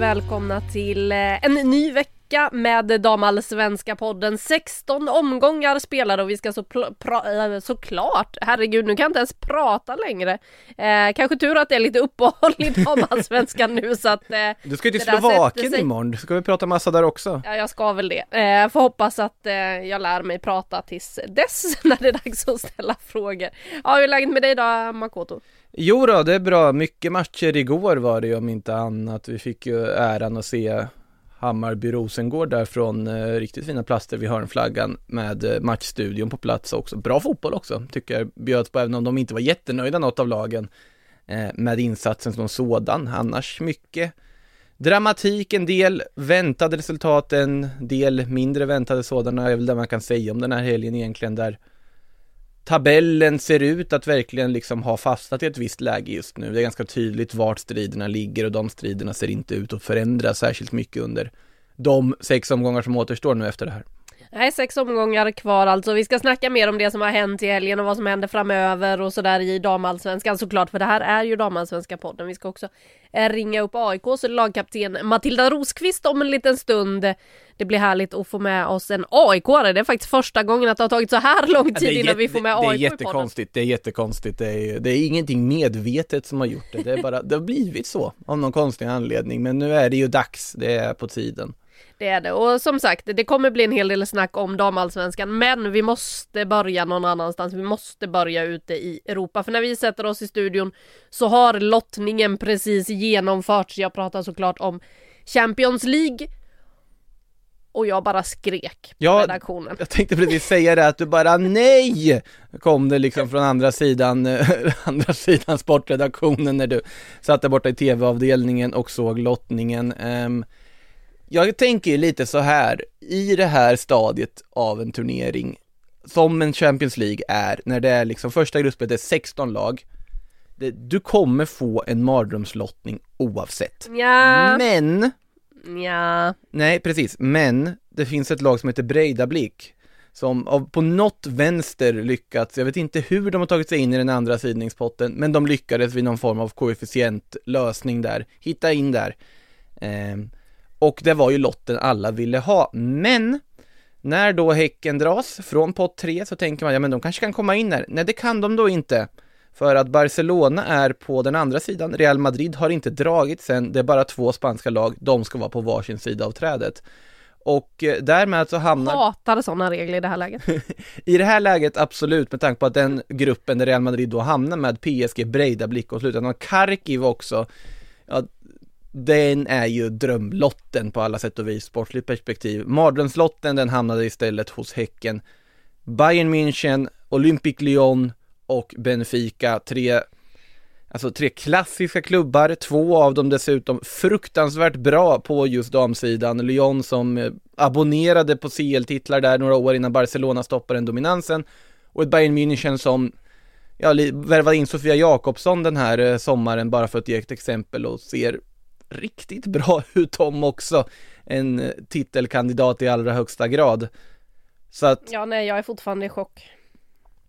välkomna till eh, en ny vecka med Damallsvenska podden. 16 omgångar spelade och vi ska så äh, såklart, herregud nu kan jag inte ens prata längre. Eh, kanske tur att det är lite uppehåll i Damallsvenskan nu så att... Eh, du ska ju till Slovakien imorgon, ska vi prata massa där också? Ja, jag ska väl det. Eh, får hoppas att eh, jag lär mig prata tills dess när det är dags att ställa frågor. Ja, hur är läget med dig då, Makoto? Jo då, det är bra. Mycket matcher igår var det ju om inte annat. Vi fick ju äran att se Hammarby Rosengård där från eh, riktigt fina plaster vid hörnflaggan med eh, matchstudion på plats också. Bra fotboll också, tycker jag bjöds på, även om de inte var jättenöjda något av lagen eh, med insatsen som sådan. Annars mycket dramatik, en del väntade resultat, en del mindre väntade sådana är väl det man kan säga om den här helgen egentligen där tabellen ser ut att verkligen liksom ha fastnat i ett visst läge just nu. Det är ganska tydligt vart striderna ligger och de striderna ser inte ut att förändras särskilt mycket under de sex omgångar som återstår nu efter det här. Nej, sex omgångar kvar alltså. Vi ska snacka mer om det som har hänt i helgen och vad som händer framöver och sådär i damallsvenskan såklart, för det här är ju damallsvenska podden. Vi ska också eh, ringa upp AIKs lagkapten Matilda Rosqvist om en liten stund. Det blir härligt att få med oss en AIK-are. Det är faktiskt första gången att det har tagit så här lång tid innan vi får med det är AIK i podden. jättekonstigt, det är jättekonstigt. Det är, det är ingenting medvetet som har gjort det. Det är bara, det har blivit så av någon konstig anledning. Men nu är det ju dags, det är på tiden. Det är det och som sagt det kommer bli en hel del snack om damallsvenskan men vi måste börja någon annanstans. Vi måste börja ute i Europa för när vi sätter oss i studion så har lottningen precis genomförts. Jag pratar såklart om Champions League och jag bara skrek på Ja, redaktionen. Jag tänkte precis säga det att du bara nej! Kom det liksom från andra sidan, eh, andra sidan sportredaktionen när du satt där borta i tv-avdelningen och såg lottningen. Ehm, jag tänker ju lite så här, i det här stadiet av en turnering, som en Champions League är, när det är liksom första gruppspelet är 16 lag, det, du kommer få en mardrömslottning oavsett. Ja, Men ja. Nej, precis. Men det finns ett lag som heter Breidablik som av, på något vänster lyckats, jag vet inte hur de har tagit sig in i den andra sidningspotten, men de lyckades vid någon form av koefficientlösning där, hitta in där. Ehm, och det var ju lotten alla ville ha, men när då Häcken dras från pott 3 så tänker man, ja men de kanske kan komma in här. Nej, det kan de då inte. För att Barcelona är på den andra sidan, Real Madrid har inte dragit sen, det är bara två spanska lag, de ska vara på varsin sida av trädet. Och eh, därmed så hamnar, Hatar sådana regler i det här läget. i det här läget absolut, med tanke på att den gruppen där Real Madrid då hamnar med PSG, Breidablik och slutändan Kharkiv också, ja, den är ju drömlotten på alla sätt och vis, sportligt perspektiv. Mardrömslotten, den hamnade istället hos Häcken. Bayern München, Olympic Lyon och Benfica, tre Alltså tre klassiska klubbar, två av dem dessutom fruktansvärt bra på just damsidan. Lyon som eh, abonnerade på CL-titlar där några år innan Barcelona stoppade den dominansen. Och ett Bayern München som ja, värvade in Sofia Jakobsson den här eh, sommaren bara för att ge ett exempel och ser riktigt bra ut de också. En eh, titelkandidat i allra högsta grad. Så att, Ja, nej, jag är fortfarande i chock.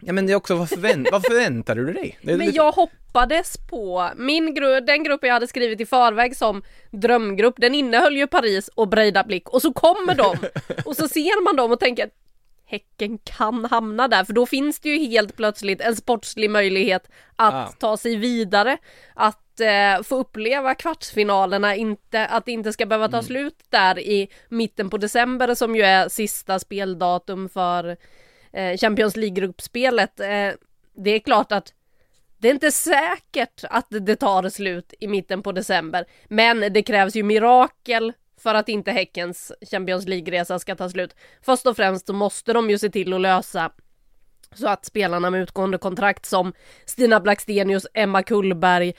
ja men det är också, vad, förvänt, vad förväntar du dig? Men lite- jag hoppades på min grupp, den grupp jag hade skrivit i förväg som drömgrupp, den innehöll ju Paris och Breidablik och så kommer de och så ser man dem och tänker Häcken kan hamna där för då finns det ju helt plötsligt en sportslig möjlighet att Ah. ta sig vidare, att eh, få uppleva kvartsfinalerna, inte, att det inte ska behöva ta slut där i mitten på december som ju är sista speldatum för eh, Champions League-gruppspelet. Eh, det är klart att det är inte säkert att det tar slut i mitten på december, men det krävs ju mirakel för att inte Häckens Champions League-resa ska ta slut. Först och främst så måste de ju se till att lösa så att spelarna med utgående kontrakt som Stina Blackstenius, Emma Kullberg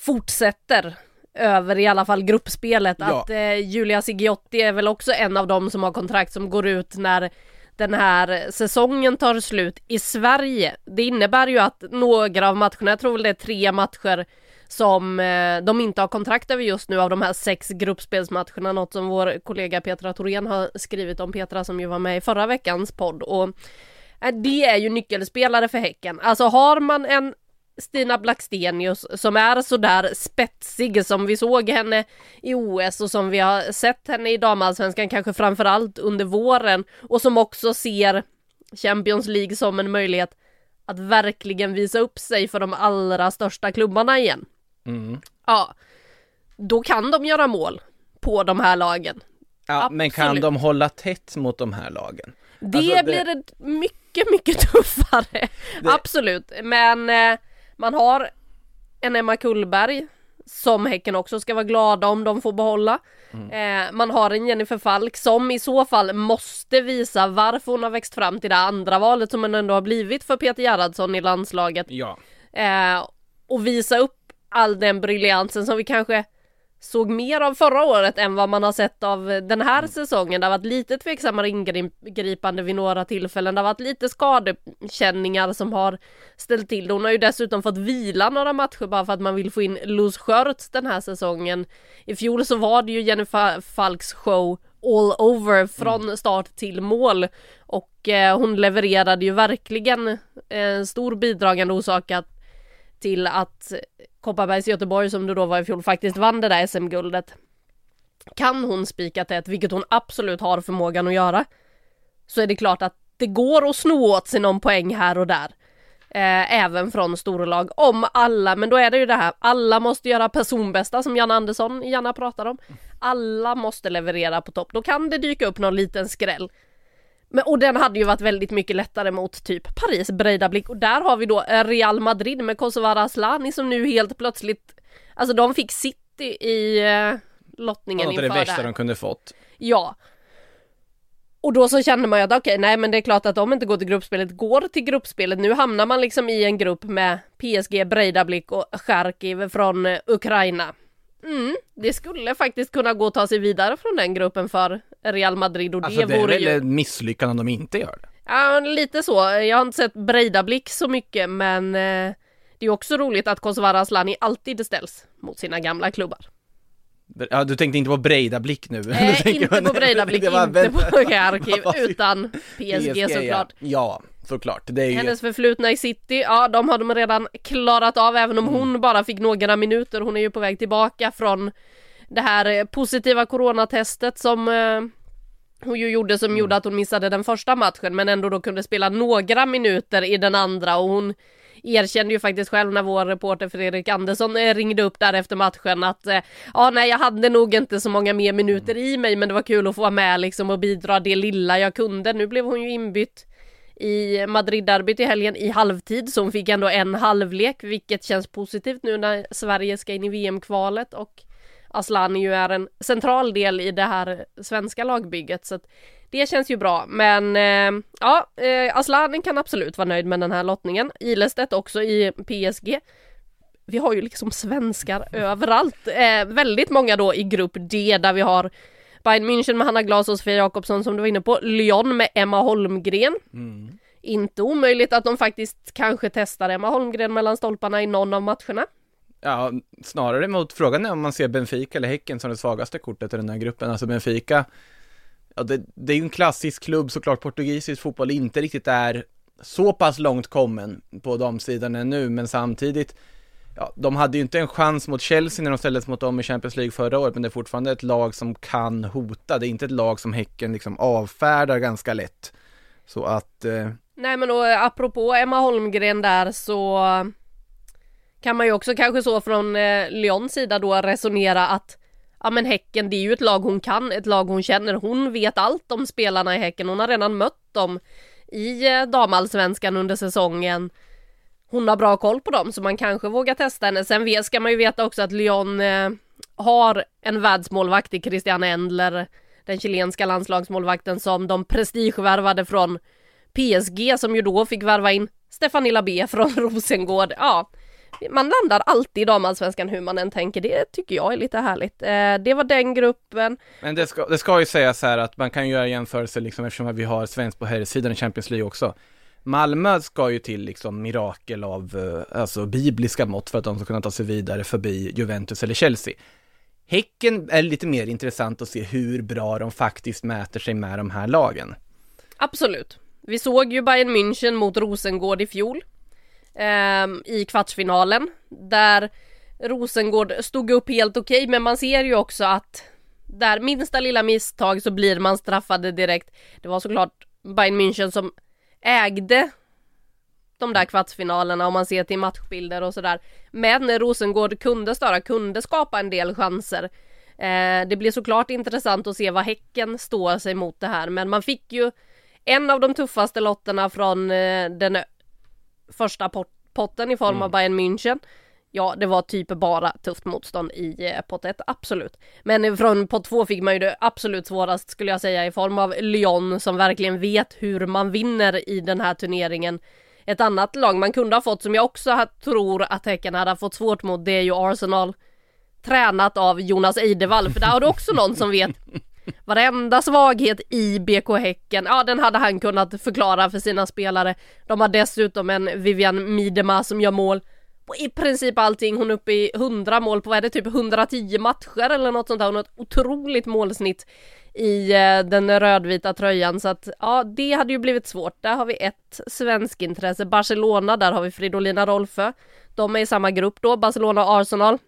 fortsätter över i alla fall gruppspelet. Ja. Att eh, Julia Sigiotti är väl också en av dem som har kontrakt som går ut när den här säsongen tar slut i Sverige. Det innebär ju att några av matcherna, jag tror väl det är tre matcher som eh, de inte har kontrakt över just nu av de här sex gruppspelsmatcherna, något som vår kollega Petra Thorén har skrivit om, Petra som ju var med i förra veckans podd och eh, det är ju nyckelspelare för Häcken. Alltså har man en Stina Blackstenius som är sådär spetsig som vi såg henne i OS och som vi har sett henne i damallsvenskan kanske framförallt under våren och som också ser Champions League som en möjlighet att verkligen visa upp sig för de allra största klubbarna igen. Mm. Ja, då kan de göra mål på de här lagen. Ja, men kan Absolut. de hålla tätt mot de här lagen? Det, Alltså, det- blir det mycket, mycket tuffare. Absolut, men eh, man har en Emma Kullberg som Häcken också ska vara glada om de får behålla. Mm. Eh, man har en Jennifer Falk som i så fall måste visa varför hon har växt fram till det andra valet som hon ändå har blivit för Peter Gerhardsson i landslaget. Ja. Eh, och visa upp all den briljansen som vi kanske såg mer av förra året än vad man har sett av den här säsongen. Det har varit lite tveksammare ingripande vid några tillfällen. Det har varit lite skadekänningar som har ställt till. Hon har ju dessutom fått vila några matcher bara för att man vill få in Luz Skörts den här säsongen. I fjol så var det ju Jennifer Falks show all over från start till mål och eh, hon levererade ju verkligen en stor bidragande orsak att till att Kopparbergs Göteborg som det då var i fjol faktiskt vann det där SM-guldet. Kan hon spika tätt, vilket hon absolut har förmågan att göra, så är det klart att det går att sno åt sig någon poäng här och där. Eh, även från storlag. Om alla, men då är det ju det här, alla måste göra personbästa som Janne Andersson gärna pratar om. Alla måste leverera på topp, då kan det dyka upp någon liten skräll. Men, och den hade ju varit väldigt mycket lättare mot typ Paris Breidablik och där har vi då eh, Real Madrid med Kosovare Asllani som nu helt plötsligt, alltså de fick City i eh, lottningen inför det värsta här. de kunde fått. Ja. Och då så kände man ju att okej, nej men det är klart att de inte går till gruppspelet, går till gruppspelet. Nu hamnar man liksom i en grupp med PSG, Breidablik och Charkiv från eh, Ukraina. Mm, det skulle faktiskt kunna gå att ta sig vidare från den gruppen för Real Madrid och Alltså det det är vore väl ju... misslyckande om de inte gör det. Ja, lite så. Jag har inte sett Breidablik så mycket men eh, det är också roligt att Kosovare Asllani alltid ställs mot sina gamla klubbar. Ja, du tänkte inte på Breidablik nu? Eh, tänker inte på var- inte på Charkiv, Vad- utan PSG såklart. Ja. ja, såklart. Det är ju... Hennes förflutna i city, ja de har de redan klarat av även om Mm. hon bara fick några minuter. Hon är ju på väg tillbaka från det här eh, positiva coronatestet som eh, hon ju gjorde som Mm. gjorde att hon missade den första matchen men ändå då kunde spela några minuter i den andra och hon erkände ju faktiskt själv när vår reporter Fredrik Andersson eh, ringde upp där efter matchen att ja nej jag hade nog inte så många mer minuter i mig men det var kul att få vara med liksom och bidra det lilla jag kunde. Nu blev hon ju inbytt i Madrid-derbyt i helgen i halvtid så hon fick ändå en halvlek vilket känns positivt nu när Sverige ska in i VM-kvalet och Asllani ju är en central del i det här svenska lagbygget så att det känns ju bra men eh, ja, eh, Asllani kan absolut vara nöjd med den här lottningen. Ilestedt också i PSG. Vi har ju liksom svenskar överallt. Eh, väldigt många då i grupp D där vi har Bayern München med Hanna Glas och Sofia Jakobsson som du var inne på. Lyon med Emma Holmgren. Inte omöjligt att de faktiskt kanske testar Emma Holmgren mellan stolparna i någon av matcherna. Ja, snarare mot frågan är om man ser Benfica eller Häcken som det svagaste kortet i den här gruppen. Alltså Benfica, ja det, det är ju en klassisk klubb såklart, portugisisk fotboll inte riktigt är så pass långt kommen på damsidan ännu, men samtidigt, ja, de hade ju inte en chans mot Chelsea när de ställdes mot dem i Champions League förra året, men det är fortfarande ett lag som kan hota, det är inte ett lag som Häcken liksom avfärdar ganska lätt. Så att, eh, Nej men och eh, apropå Emma Holmgren där så kan man ju också kanske så från eh, Lyons sida då resonera att ja men Häcken det är ju ett lag hon kan, ett lag hon känner, hon vet allt om spelarna i Häcken, hon har redan mött dem i eh, damallsvenskan under säsongen. Hon har bra koll på dem så man kanske vågar testa henne. Sen ska man ju veta också att Lyon eh, har en världsmålvakt i Christian Endler, den chilenska landslagsmålvakten som de prestigevärvade från PSG som ju då fick värva in Stefanilla B från Rosengård. Ja, man landar alltid i damallsvenskan hur man än tänker, det tycker jag är lite härligt. Eh, det var den gruppen. Men det ska, det ska ju sägas här att man kan göra jämförelser liksom eftersom vi har svensk på herrsidan i Champions League också. Malmö ska ju till liksom mirakel av, eh, alltså bibliska mått för att de ska kunna ta sig vidare förbi Juventus eller Chelsea. Häcken är lite mer intressant att se hur bra de faktiskt mäter sig med de här lagen. Absolut. Vi såg ju Bayern München mot Rosengård i fjol eh, i kvartsfinalen där Rosengård stod upp helt okej okay, men man ser ju också att där minsta lilla misstag så blir man straffade direkt. Det var såklart Bayern München som ägde de där kvartsfinalerna om man ser till matchbilder och sådär. Men Rosengård kunde störa, kunde skapa en del chanser. Eh, det blir såklart intressant att se vad Häcken står sig mot det här men man fick ju en av de tuffaste lotterna från eh, den första pot potten i form mm. av Bayern München. Ja, det var typ bara tufft motstånd i eh, pot pott 1, absolut. Men från pott 2 fick man ju det absolut svårast skulle jag säga i form av Lyon som verkligen vet hur man vinner i den här turneringen. Ett annat lag man kunde ha fått som jag också tror att Häcken hade fått svårt mot det är ju Arsenal. Tränat av Jonas Eidevall, för där har du också någon som vet Varenda svaghet i BK Häcken, ja den hade han kunnat förklara för sina spelare. De har dessutom en Vivian Midema som gör mål i princip allting. Hon är uppe i 100 mål på, vad är det, typ 110 matcher eller något sånt där. Hon har ett otroligt målsnitt i eh, den rödvita tröjan så att ja, det hade ju blivit svårt. Där har vi ett svensk intresse. Barcelona, där har vi Fridolina Rolfö. De är i samma grupp då, Barcelona och Arsenal.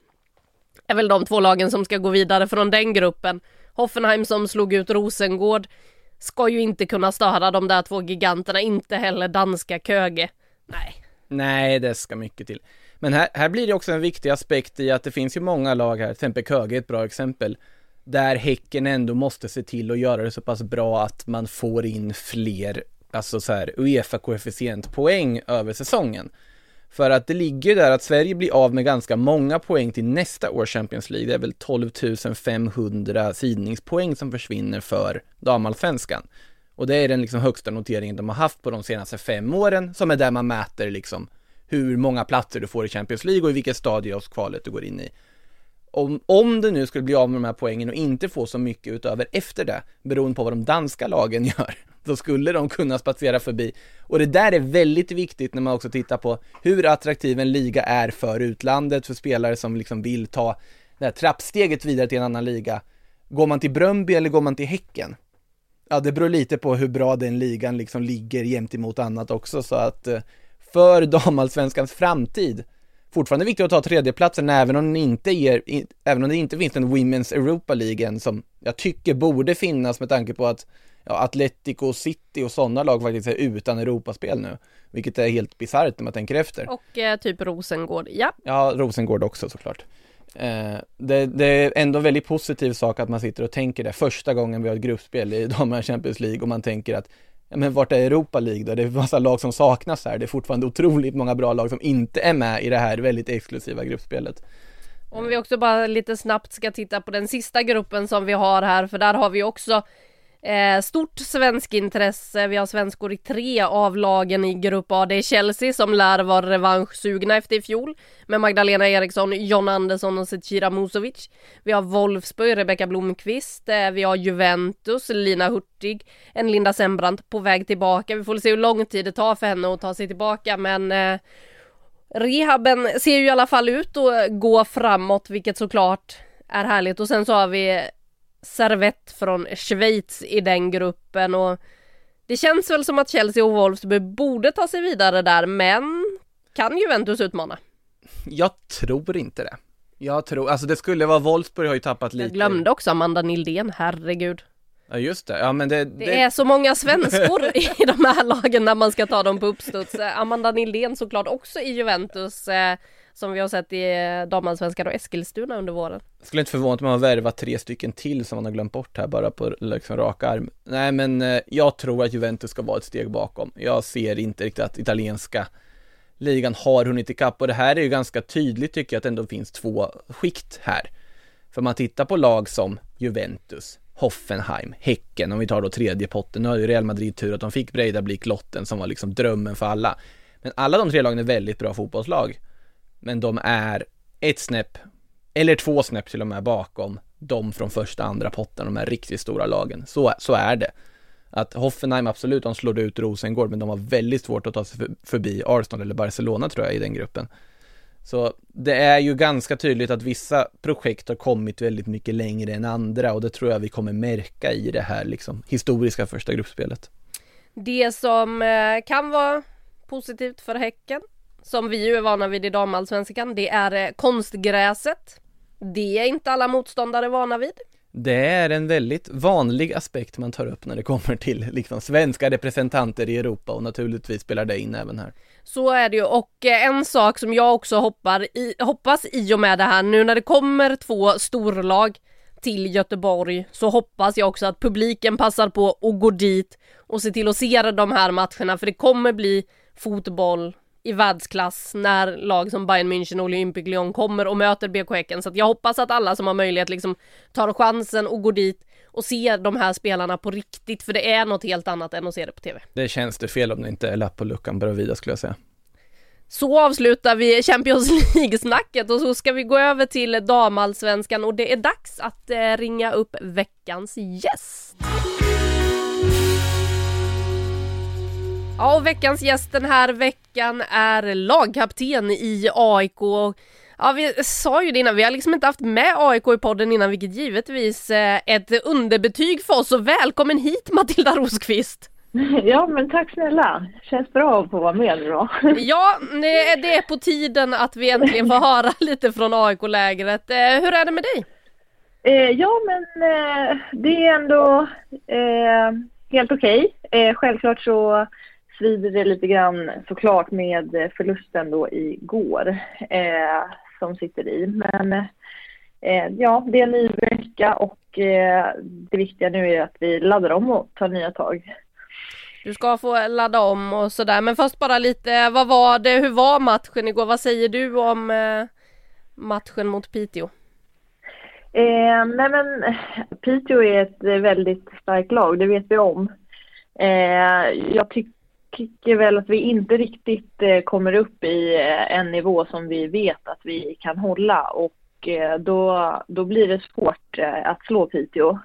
Är väl de två lagen som ska gå vidare från den gruppen. Hoffenheim som slog ut Rosengård ska ju inte kunna störa de där två giganterna, inte heller danska Köge. Nej. Nej, det ska mycket till. Men här, här blir det också en viktig aspekt i att det finns ju många lag här, till exempel Köge är ett bra exempel, där Häcken ändå måste se till att göra det så pass bra att man får in fler, alltså så här Uefa-koefficientpoäng över säsongen. För att det ligger där att Sverige blir av med ganska många poäng till nästa års Champions League. Det är väl 12 500 sidningspoäng som försvinner för damallsvenskan. Och det är den liksom högsta noteringen de har haft på de senaste fem åren, som är där man mäter liksom hur många platser du får i Champions League och i vilket stadie av kvalet du går in i. Om, om du nu skulle bli av med de här poängen och inte få så mycket utöver efter det, beroende på vad de danska lagen gör, då skulle de kunna spatsera förbi. Och det där är väldigt viktigt när man också tittar på hur attraktiv en liga är för utlandet, för spelare som liksom vill ta det här trappsteget vidare till en annan liga. Går man till Bröndby eller går man till Häcken? Ja, det beror lite på hur bra den ligan liksom ligger jämt emot annat också, så att eh, för damallsvenskans framtid fortfarande viktigt att ta tredjeplatsen även om, inte ger, även om det inte finns en Women's Europa League som jag tycker borde finnas med tanke på att ja, Atletico City och sådana lag faktiskt är utan Europaspel nu. Vilket är helt bisarrt när man tänker efter. Och eh, typ Rosengård, ja. Ja, Rosengård också såklart. Eh, det, det, är ändå en väldigt positiv sak att man sitter och tänker det första gången vi har ett gruppspel i damernas Champions League och man tänker att ja, men vart är Europa League då? Det är massa lag som saknas här. Det är fortfarande otroligt många bra lag som inte är med i det här väldigt exklusiva gruppspelet. Om vi också bara lite snabbt ska titta på den sista gruppen som vi har här, för där har vi också Eh, stort svensk intresse, vi har svenskor i tre av lagen i Grupp A. Det är Chelsea som lär vara revanschsugna efter i fjol med Magdalena Eriksson, John Andersson och Zecira Musovic. Vi har Wolfsburg, Rebecka Blomqvist, eh, vi har Juventus, Lina Hurtig, en Linda Sembrant på väg tillbaka. Vi får se hur lång tid det tar för henne att ta sig tillbaka men eh, rehaben ser ju i alla fall ut att gå framåt vilket såklart är härligt och sen så har vi servett från Schweiz i den gruppen och det känns väl som att Chelsea och Wolfsburg borde ta sig vidare där men kan Juventus utmana? Jag tror inte det. Jag tror, alltså det skulle vara Wolfsburg har ju tappat lite. Jag glömde också Amanda Nildén, herregud. Ja just det, ja men det, det... Det är så många svenskor i de här lagen när man ska ta dem på uppstuds. Eh, Amanda Nildén såklart också i Juventus. Som vi har sett i eh, damallsvenskan och Eskilstuna under våren. Skulle inte förvåna mig om man värvat tre stycken till som man har glömt bort här bara på liksom rak arm. Nej men eh, jag tror att Juventus ska vara ett steg bakom. Jag ser inte riktigt att italienska ligan har hunnit ikapp och det här är ju ganska tydligt tycker jag att det ändå finns två skikt här. För man tittar på lag som Juventus, Hoffenheim, Häcken, om vi tar då tredje potten. Nu har ju Real Madrid tur att de fick Breidablik-lotten som var liksom drömmen för alla. Men alla de tre lagen är väldigt bra fotbollslag. Men de är ett snäpp, eller två snäpp till och med bakom de från första, andra potten, de här riktigt stora lagen. Så, så är det. Att Hoffenheim absolut, de slår ut Rosengård, men de har väldigt svårt att ta sig förbi Arsenal eller Barcelona tror jag i den gruppen. Så det är ju ganska tydligt att vissa projekt har kommit väldigt mycket längre än andra och det tror jag vi kommer märka i det här liksom historiska första gruppspelet. Det som eh, kan vara positivt för Häcken, som vi ju är vana vid i damallsvenskan, det är eh, konstgräset. Det är inte alla motståndare vana vid. Det är en väldigt vanlig aspekt man tar upp när det kommer till liksom svenska representanter i Europa och naturligtvis spelar det in även här. Så är det ju och eh, en sak som jag också hoppar i, hoppas i och med det här nu när det kommer två storlag till Göteborg så hoppas jag också att publiken passar på att gå dit och se till att se de här matcherna för det kommer bli fotboll i världsklass när lag som Bayern München och Olympic Lyon kommer och möter BK Häcken så jag hoppas att alla som har möjlighet liksom tar chansen och går dit och ser de här spelarna på riktigt för det är något helt annat än att se det på TV. Det känns det fel om det inte är lapp på luckan bredvid skulle jag säga. Så avslutar vi Champions League-snacket och så ska vi gå över till damallsvenskan och det är dags att eh, ringa upp veckans gäst. Ja, och veckans gäst den här veckan är lagkapten i AIK. Ja, vi sa ju det innan, vi har liksom inte haft med AIK i podden innan, vilket givetvis eh, ett underbetyg för oss. Så välkommen hit Matilda Rosqvist! Ja, men tack snälla. Känns bra att få vara med då. Ja, det är på tiden att vi äntligen får höra lite från AIK-lägret. Eh, Hur är det med dig? Eh, ja, men eh, det är ändå eh, helt okej. Eh, självklart så svider det lite grann såklart med förlusten då igår eh, som sitter i. Men eh, ja, det är en ny vecka och eh, det viktiga nu är att vi laddar om och tar nya tag. Du ska få ladda om och sådär, men först bara lite, vad var det, hur var matchen igår? Vad säger du om eh, matchen mot Piteå? Eh, nej men Piteå är ett väldigt starkt lag, det vet vi om. Eh, jag ty- tycker väl att vi inte riktigt eh, kommer upp i eh, en nivå som vi vet att vi kan hålla och eh, då, då blir det svårt att slå Piteå.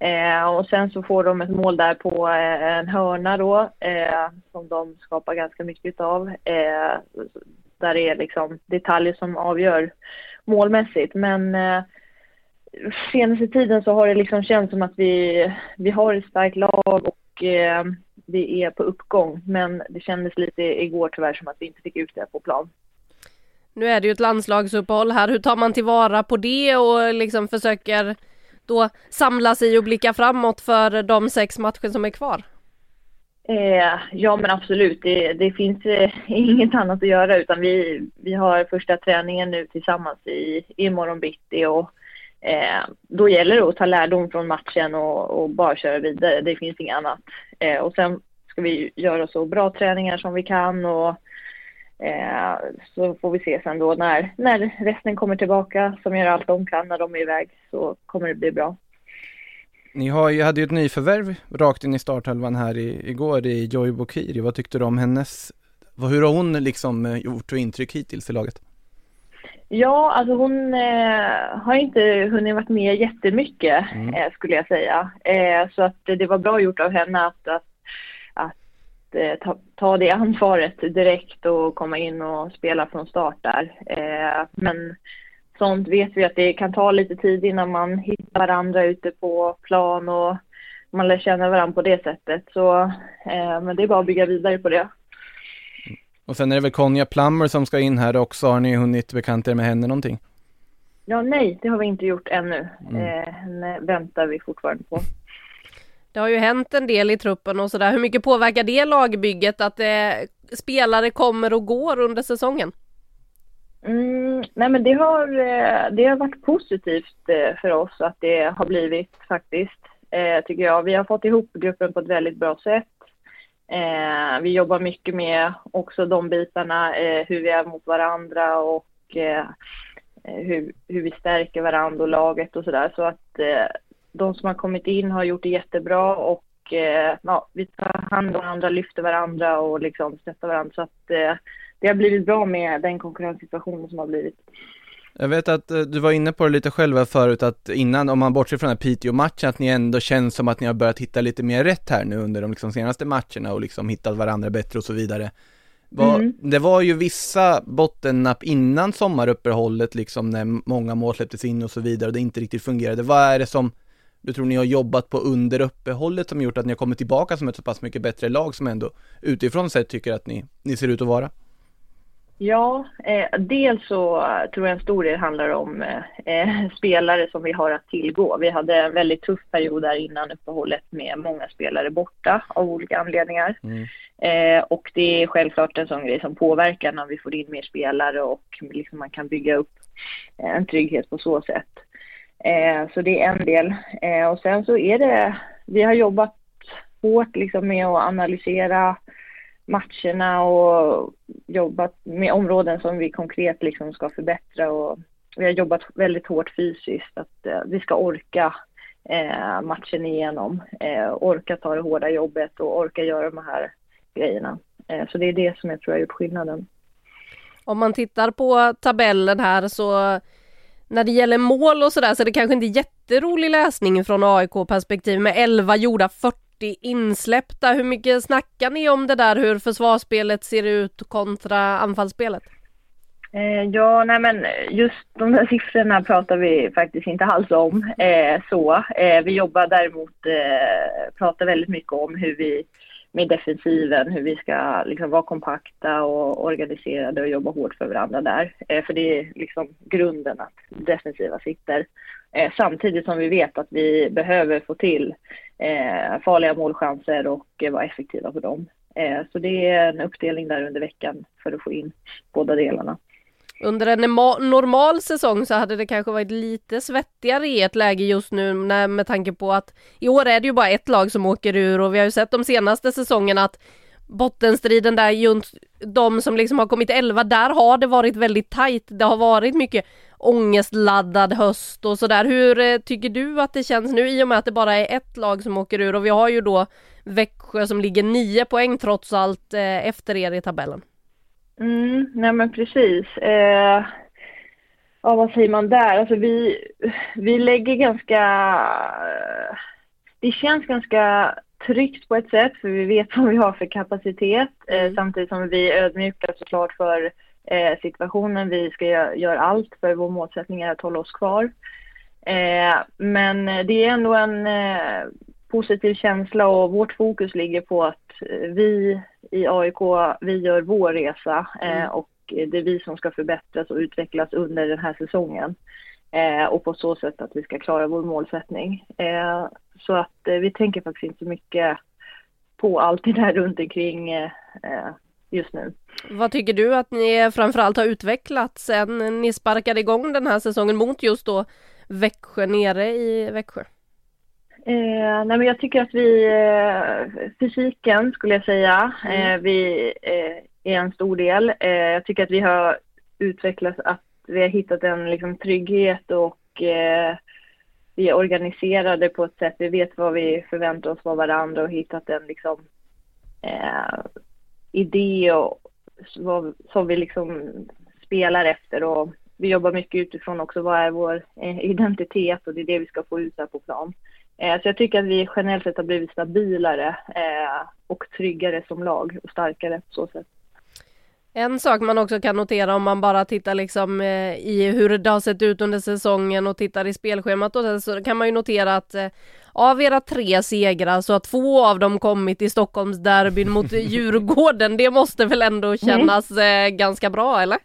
Eh, och sen så får de ett mål där på en hörna då eh, som de skapar ganska mycket av. Eh, där det är liksom detaljer som avgör målmässigt. Men senaste tiden så har det liksom känts som att vi, vi har ett starkt lag och vi är på uppgång. Men det kändes lite igår tyvärr som att vi inte fick ut det på plan. Nu är det ju ett landslagsuppehåll här, hur tar man tillvara på det och liksom försöker då samla sig och blicka framåt för de sex matcher som är kvar? Eh, ja men absolut, det, det finns eh, inget annat att göra utan vi, vi har första träningen nu tillsammans i, i morgon bitti och eh, då gäller det att ta lärdom från matchen och, och bara köra vidare. Det finns inget annat. Eh, och sen ska vi göra så bra träningar som vi kan och eh, så får vi se sen då när, när resten kommer tillbaka som gör allt de kan när de är iväg så kommer det bli bra. Ni har ju, hade ju ett nyförvärv rakt in i starthalvan här i, igår i Joy Bokiri. Vad tyckte du om hennes, vad- hur har hon liksom eh, gjort för intryck hittills i laget? Ja, alltså hon eh, har inte hunnit varit med jättemycket Mm. eh, skulle jag säga. Eh, så att det var bra gjort av henne att, att, att eh, ta, ta det ansvaret direkt och komma in och spela från start där. Eh, men sånt vet vi att det kan ta lite tid innan man hittar varandra ute på plan och man lär känna varandra på det sättet. Så, eh, men det är bara att bygga vidare på det. Och sen är det väl Conja Plummer som ska in här också. Har ni hunnit bekanta er med henne någonting? Ja, nej, det har vi inte gjort ännu. Mm. Eh, henne väntar vi fortfarande på. Det har ju hänt en del i truppen och sådär. Hur mycket påverkar det lagbygget att eh, spelare kommer och går under säsongen? Mm, nej men det har, eh, det har varit positivt eh, för oss att det har blivit faktiskt, eh, tycker jag. Vi har fått ihop gruppen på ett väldigt bra sätt. Eh, vi jobbar mycket med också de bitarna, eh, hur vi är mot varandra och eh, hur, hur vi stärker varandra och laget och sådär. Så att de som har kommit in har gjort det jättebra och ja, vi tar hand om varandra, lyfter varandra och liksom stöttar varandra. Så att det har blivit bra med den konkurrenssituationen som har blivit. Jag vet att eh, du var inne på det lite själva förut att innan, om man bortser från den här Piteå-matchen, att ni ändå känns som att ni har börjat hitta lite mer rätt här nu under de liksom senaste matcherna och liksom hittat varandra bättre och så vidare. Var, mm. Det var ju vissa bottennapp innan sommaruppehållet liksom när många mål släpptes in och så vidare och det inte riktigt fungerade. Vad är det som du tror ni har jobbat på under uppehållet som gjort att ni har kommit tillbaka som ett så pass mycket bättre lag som ändå utifrån sett tycker att ni, ni ser ut att vara? Ja, eh, dels så tror jag en stor del handlar om eh, spelare som vi har att tillgå. Vi hade en väldigt tuff period där innan uppehållet med många spelare borta av olika anledningar. Mm. Eh, och det är självklart en sån grej som påverkar när vi får in mer spelare och liksom man kan bygga upp eh, en trygghet på så sätt. Eh, så det är en del. Eh, och sen så är det, vi har jobbat hårt liksom med att analysera matcherna och jobbat med områden som vi konkret liksom ska förbättra och vi har jobbat väldigt hårt fysiskt att eh, vi ska orka eh, matchen igenom, eh, orka ta det hårda jobbet och orka göra de här grejerna. Eh, så det är det som jag tror har gjort skillnaden. Om man tittar på tabellen här så när det gäller mål och sådär så är det kanske inte jätterolig läsning från AIK perspektiv med 11 gjorda 40 40 insläppta. Hur mycket snackar ni om det där hur försvarsspelet ser ut kontra anfallsspelet? Eh, ja, nej men just de där siffrorna pratar vi faktiskt inte alls om eh, så. Eh, vi jobbar däremot, eh, pratar väldigt mycket om hur vi med defensiven, hur vi ska liksom vara kompakta och organiserade och jobba hårt för varandra där. Eh, för det är liksom grunden att defensiva sitter. Eh, samtidigt som vi vet att vi behöver få till eh, farliga målchanser och eh, vara effektiva på dem. Eh, så det är en uppdelning där under veckan för att få in båda delarna. Under en normal säsong så hade det kanske varit lite svettigare i ett läge just nu när, med tanke på att i år är det ju bara ett lag som åker ur och vi har ju sett de senaste säsongerna att bottenstriden där, de som liksom har kommit elva, där har det varit väldigt tajt. Det har varit mycket ångestladdad höst och sådär. Hur eh, tycker du att det känns nu i och med att det bara är ett lag som åker ur och vi har ju då Växjö som ligger nio poäng trots allt eh, efter er i tabellen? Mm, nej men precis. Eh, ja, vad säger man där? Alltså vi, vi lägger ganska... Det känns ganska tryggt på ett sätt för vi vet vad vi har för kapacitet eh, mm. samtidigt som vi är ödmjuka såklart för situationen. Vi ska göra gör allt för vår målsättning är att hålla oss kvar. Eh, men det är ändå en eh, positiv känsla och vårt fokus ligger på att vi i AIK, vi gör vår resa eh, mm. och det är vi som ska förbättras och utvecklas under den här säsongen. Eh, och på så sätt att vi ska klara vår målsättning. Eh, så att eh, vi tänker faktiskt inte så mycket på allt det där runt omkring eh, just nu. Vad tycker du att ni framförallt har utvecklat sen ni sparkade igång den här säsongen mot just då Växjö nere i Växjö? Eh, nej men jag tycker att vi, eh, fysiken skulle jag säga, mm. eh, vi är en stor del. jag tycker att vi har utvecklats, att vi har hittat en liksom, trygghet och eh, vi är organiserade på ett sätt, vi vet vad vi förväntar oss av varandra och hittat en liksom, eh, idé och, vad, som vi liksom spelar efter och vi jobbar mycket utifrån också vad är vår eh, identitet och det är det vi ska få ut här på plan. Eh, så jag tycker att vi generellt sett har blivit stabilare eh, och tryggare som lag och starkare på så sätt. En sak man också kan notera om man bara tittar liksom eh, i hur det har sett ut under säsongen och tittar i spelschemat och så kan man ju notera att eh, av era tre segrar så har två av dem kommit i Stockholmsderbyn mot Djurgården. Det måste väl ändå mm. kännas mm. ganska bra eller?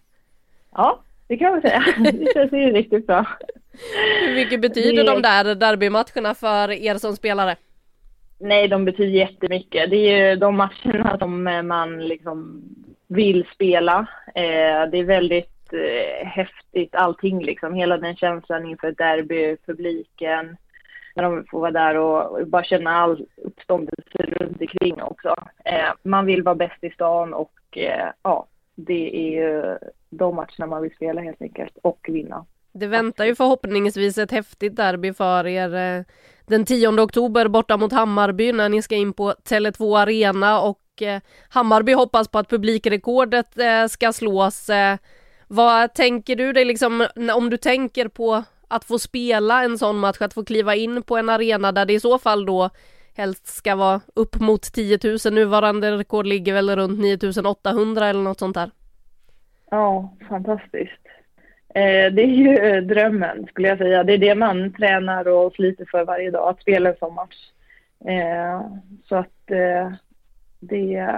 Ja, det kan man säga. Det känns ju riktigt bra. Hur mycket betyder det... de där derbymatcherna för er som spelare? nej, de betyder jättemycket. Det är ju de matcherna som man liksom vill spela. Eh, det är väldigt eh, häftigt allting liksom. Hela den känslan inför derby, publiken, när de får vara där och bara känna all uppståndelse runt omkring också. Eh, man vill vara bäst i stan och eh, ja, det är ju de matcherna man vill spela helt enkelt och vinna. Det väntar ju förhoppningsvis ett häftigt derby för er eh, den 10 oktober borta mot Hammarby när ni ska in på Tele2 Arena och eh, Hammarby hoppas på att publikrekordet eh, ska slås. Eh, vad tänker du dig liksom om du tänker på att få spela en sån match, att få kliva in på en arena där det i så fall då helst ska vara upp mot 10 000. Nuvarande rekord ligger väl runt 9 800 eller något sånt där. Ja, fantastiskt. Eh, det är ju eh, drömmen skulle jag säga. Det är det man tränar och sliter för varje dag, att spela en sån match. Eh, så att eh, det,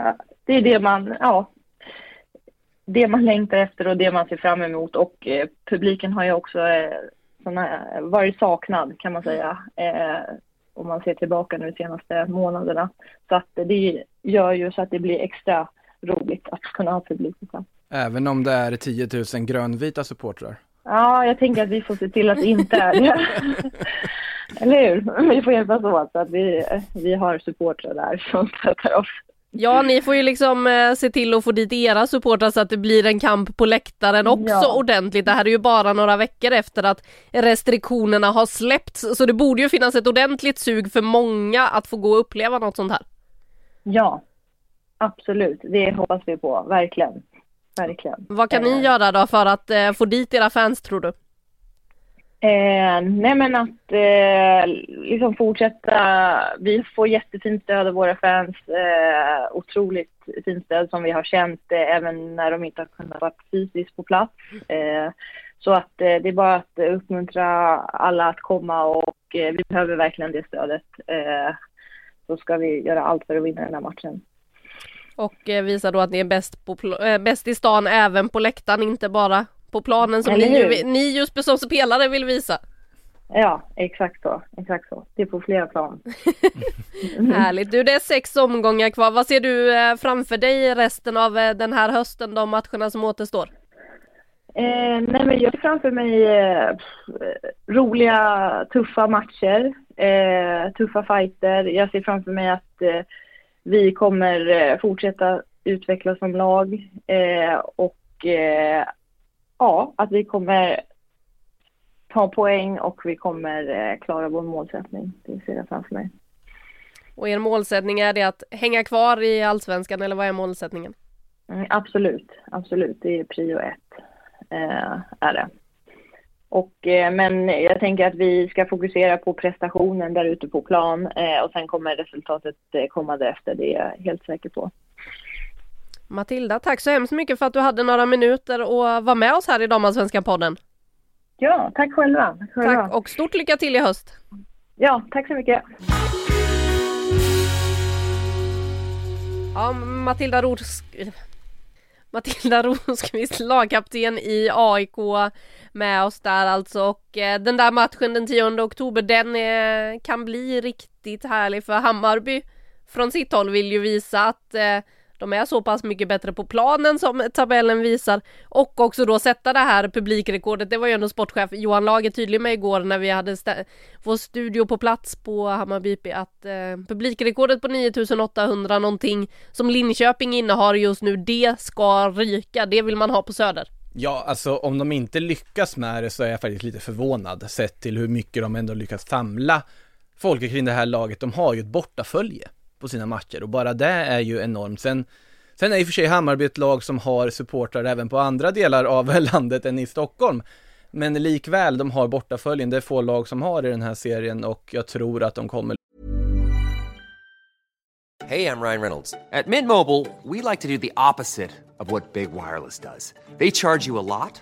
det är det man, ja, det man längtar efter och det man ser fram emot och eh, publiken har ju också eh, såna, varit saknad kan man säga. om man ser tillbaka nu de senaste månaderna. Så att det gör ju så att det blir extra roligt att kunna ha publik. Även om det är 10 000 grönvita supportrar? Ja, jag tänker att vi får se till att det inte är det. Eller hur? Vi får hjälpas åt så att vi, vi har supportrar där som stöttar oss. Ja, ni får ju liksom eh, se till att få dit era supportrar så att det blir en kamp på läktaren också ja. ordentligt. Det här är ju bara några veckor efter att restriktionerna har släppts, så det borde ju finnas ett ordentligt sug för många att få gå och uppleva något sånt här. Ja, absolut. Det hoppas vi på, verkligen verkligen. Vad kan ni eh. göra då för att eh, få dit era fans tror du? Eh, nej men att eh, liksom fortsätta. Vi får jättefint stöd av våra fans. Eh, otroligt fint stöd som vi har känt eh, även när de inte har kunnat vara fysiskt på plats. Eh, så att eh, det är bara att uppmuntra alla att komma och eh, vi behöver verkligen det stödet. Eh, så ska vi göra allt för att vinna den här matchen. Och eh, då att ni är bäst, på äh, bäst i stan även på läktaren, inte bara på planen som ni, ni just som spelare vill visa. Ja, exakt så. Exakt så. Det är på flera plan. Härligt. Du, det är sex omgångar kvar. Vad ser du eh, framför dig resten av den här hösten, de matcherna som återstår? Eh, nej, men jag ser framför mig eh, roliga, tuffa matcher, eh, tuffa fighter. Jag ser framför mig att vi kommer eh, fortsätta utvecklas som lag eh, och eh, ja, att vi kommer ta poäng och vi kommer klara vår målsättning. Det ser jag framför mig. Och er målsättning är det att hänga kvar i allsvenskan eller vad är målsättningen? Mm, absolut, absolut. Det är prio ett. Eh, är det. Och, eh, men jag tänker att vi ska fokusera på prestationen där ute på plan eh, och sen kommer resultatet eh, komma därefter, det är jag helt säker på. Matilda, tack så hemskt mycket för att du hade några minuter och var med oss här i Damallsvenskan podden. Ja, tack själva. tack själva. Tack och stort lycka till i höst. Ja, tack så mycket. Ja, Matilda Rosk... Matilda Rosqvist, lagkapten i AIK med oss där alltså och eh, den där matchen den 10 oktober den eh, kan bli riktigt härlig för Hammarby från sitt håll vill ju visa att eh, de är så pass mycket bättre på planen som tabellen visar och också då sätta det här publikrekordet. Det var ju ändå sportchef Johan Lager tydlig med igår när vi hade vår studio på plats på Hammarby IP att eh, publikrekordet på 9800 någonting som Linköping innehar just nu, det ska ryka. Det vill man ha på Söder. Ja, alltså om de inte lyckas med det så är jag faktiskt lite förvånad sett till hur mycket de ändå lyckas samla folket kring det här laget. De har ju ett bortafölje på sina matcher och bara det är ju enormt. Sen, sen är i och för sig Hammarby ett lag som har supportrar även på andra delar av landet än i Stockholm. Men likväl, de har bortaföljen. Det är få lag som har i den här serien och jag tror att de kommer Hej, jag Ryan Reynolds. På Mint Mobile, we like to do the opposite of what Big Wireless does. They charge you a lot,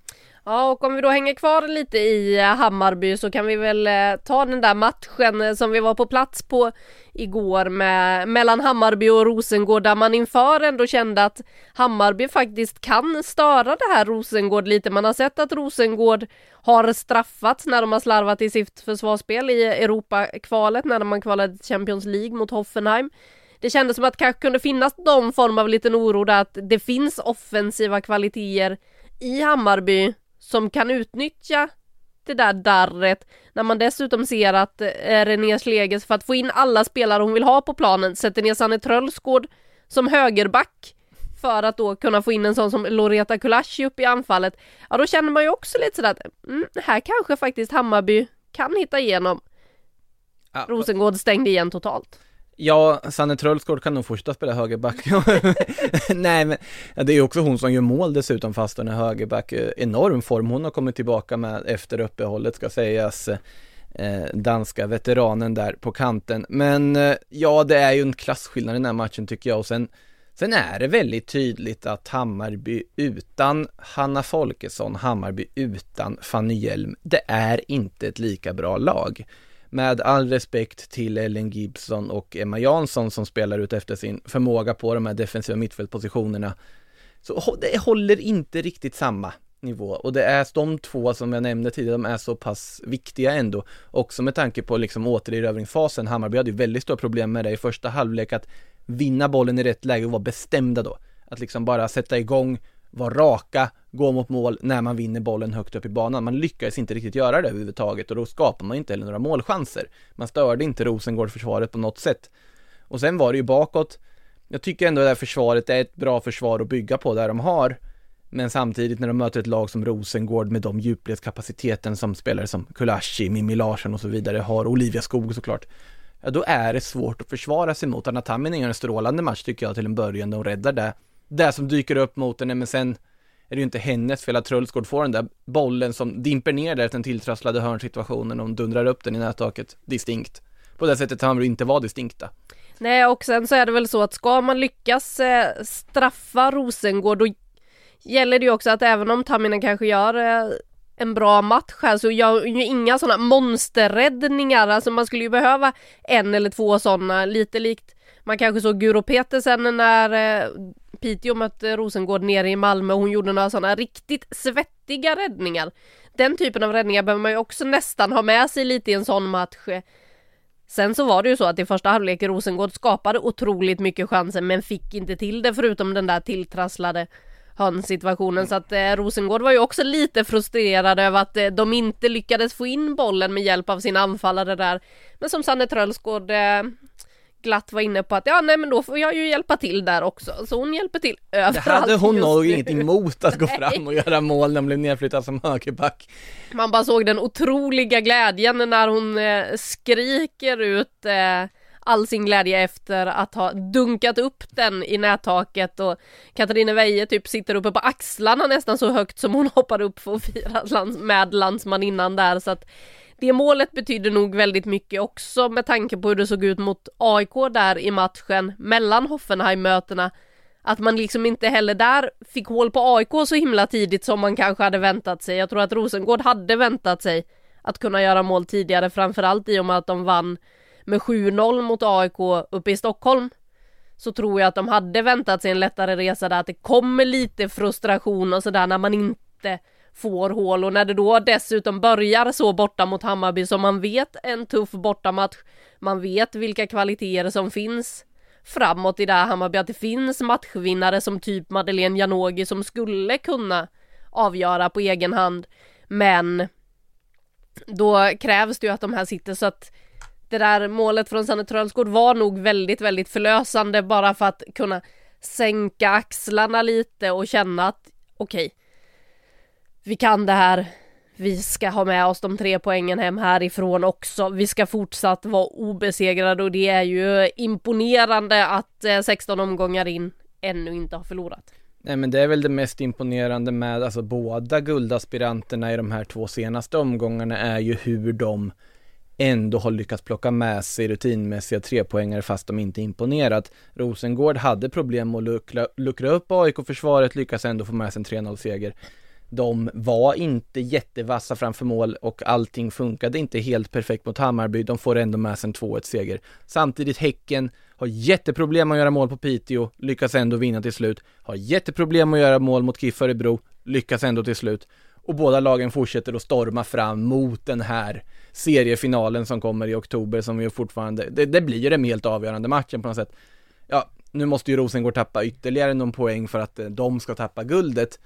Ja, och om vi då hänger kvar lite i eh, Hammarby så kan vi väl eh, ta den där matchen eh, som vi var på plats på igår med, mellan Hammarby och Rosengård där man inför ändå kände att Hammarby faktiskt kan störa det här Rosengård lite. Man har sett att Rosengård har straffats när de har slarvat i sitt försvarsspel i Europakvalet när man kvalade till Champions League mot Hoffenheim. Det kändes som att det kanske kunde finnas någon form av liten oro där att det finns offensiva kvaliteter i Hammarby som kan utnyttja det där darret när man dessutom ser att eh, René Sleges för att få in alla spelare hon vill ha på planen sätter ner Sanne Trölsgård som högerback för att då kunna få in en sån som Loreta Kulashi upp i anfallet. Ja då känner man ju också lite sådär att mm, här kanske faktiskt Hammarby kan hitta igenom. Ja, Rosengård stängde igen totalt. Ja, Sanne Trölsgård kan nog fortsätta spela högerback. Nej men, det är ju också hon som gör mål dessutom fast hon är högerback. Eh, enorm form hon har kommit tillbaka med efter uppehållet ska sägas. Eh, danska veteranen där på kanten. Men eh, ja, det är ju en klasskillnad i den här matchen tycker jag och sen Sen är det väldigt tydligt att Hammarby utan Hanna Folkesson, Hammarby utan Fanny Hjelm, det är inte ett lika bra lag med all respekt till Ellen Gibson och Emma Jansson som spelar ut efter sin förmåga på de här defensiva mittfältpositionerna. Så det håller inte riktigt samma nivå och det är de två som jag nämnde tidigare, de är så pass viktiga ändå. Också med tanke på liksom återerövringsfasen, Hammarby hade ju väldigt stora problem med det i första halvlek att vinna bollen i rätt läge och vara bestämda då. Att liksom bara sätta igång, vara raka, gå mot mål när man vinner bollen högt upp i banan. Man lyckades inte riktigt göra det överhuvudtaget och då skapar man inte heller några målchanser. Man störde inte Rosengård försvaret på något sätt. Och sen var det ju bakåt. Jag tycker ändå det här försvaret är ett bra försvar att bygga på där de har. Men samtidigt när de möter ett lag som Rosengård med de djupledskapaciteten som spelare som Kulashi, Mimmi Larsson och så vidare har, Olivia Skog såklart. Ja, då är det svårt att försvara sig mot. Anna Tamminen gör en strålande match tycker jag till en början, de räddar det. Det som dyker upp mot henne, men sen är det ju inte hennes fel att Trulsgård får den där bollen som dimper ner där efter den tilltrasslade hörnsituationen och dundrar upp den i nättaket distinkt. På det sättet han inte vara distinkta. Nej och sen så är det väl så att ska man lyckas eh, straffa Rosengård då gäller det ju också att även om Tamminen kanske gör eh, en bra match här så gör hon ju inga sådana monsterräddningar, alltså man skulle ju behöva en eller två sådana, lite likt man kanske såg Guro Petersen när eh, Piteå mötte eh, Rosengård nere i Malmö och hon gjorde några sådana riktigt svettiga räddningar. Den typen av räddningar behöver man ju också nästan ha med sig lite i en sån match. Sen så var det ju så att i första halvlek Rosengård skapade otroligt mycket chanser men fick inte till det förutom den där tilltrasslade hörnsituationen så att eh, Rosengård var ju också lite frustrerade över att eh, de inte lyckades få in bollen med hjälp av sin anfallare där. Men som Sanne Trölsgård eh, glatt var inne på att ja nej men då får jag ju hjälpa till där också, så hon hjälper till överallt Det hade hon nog ingenting emot att gå fram och göra mål när hon blev nedflyttad som högerback. Man bara såg den otroliga glädjen när hon eh, skriker ut eh, all sin glädje efter att ha dunkat upp den i nättaket och Katarina Weje typ sitter uppe på axlarna nästan så högt som hon hoppar upp för att fira lands med landsmaninnan där. Så att det målet betyder nog väldigt mycket också med tanke på hur det såg ut mot AIK där i matchen mellan Hoffenheim-mötena. Att man liksom inte heller där fick hål på AIK så himla tidigt som man kanske hade väntat sig. Jag tror att Rosengård hade väntat sig att kunna göra mål tidigare, framförallt i och med att de vann med 7-0 mot AIK uppe i Stockholm. Så tror jag att de hade väntat sig en lättare resa där, att det kommer lite frustration och sådär när man inte får hål och när det då dessutom börjar så borta mot Hammarby som man vet en tuff bortamatch, man vet vilka kvaliteter som finns framåt i det här Hammarby, att det finns matchvinnare som typ Madeleine Janogy som skulle kunna avgöra på egen hand, men då krävs det ju att de här sitter så att det där målet från Sanne Trölsgård var nog väldigt, väldigt förlösande bara för att kunna sänka axlarna lite och känna att okej, okay, vi kan det här. Vi ska ha med oss de tre poängen hem härifrån också. Vi ska fortsatt vara obesegrade och det är ju imponerande att eh, 16 omgångar in ännu inte har förlorat. Nej men det är väl det mest imponerande med alltså båda guldaspiranterna i de här två senaste omgångarna är ju hur de ändå har lyckats plocka med sig rutinmässiga trepoängare fast de inte imponerat. Rosengård hade problem att luckra, luckra upp AIK-försvaret, lyckas ändå få med sig en 3-0-seger. De var inte jättevassa framför mål och allting funkade inte helt perfekt mot Hammarby. De får ändå med sig en 2-1-seger. Samtidigt Häcken har jätteproblem att göra mål på Piteå, lyckas ändå vinna till slut. Har jätteproblem att göra mål mot KIF Örebro, lyckas ändå till slut. Och båda lagen fortsätter att storma fram mot den här seriefinalen som kommer i oktober som ju fortfarande, det, det blir ju den helt avgörande matchen på något sätt. Ja, nu måste ju Rosengård tappa ytterligare någon poäng för att eh, de ska tappa guldet.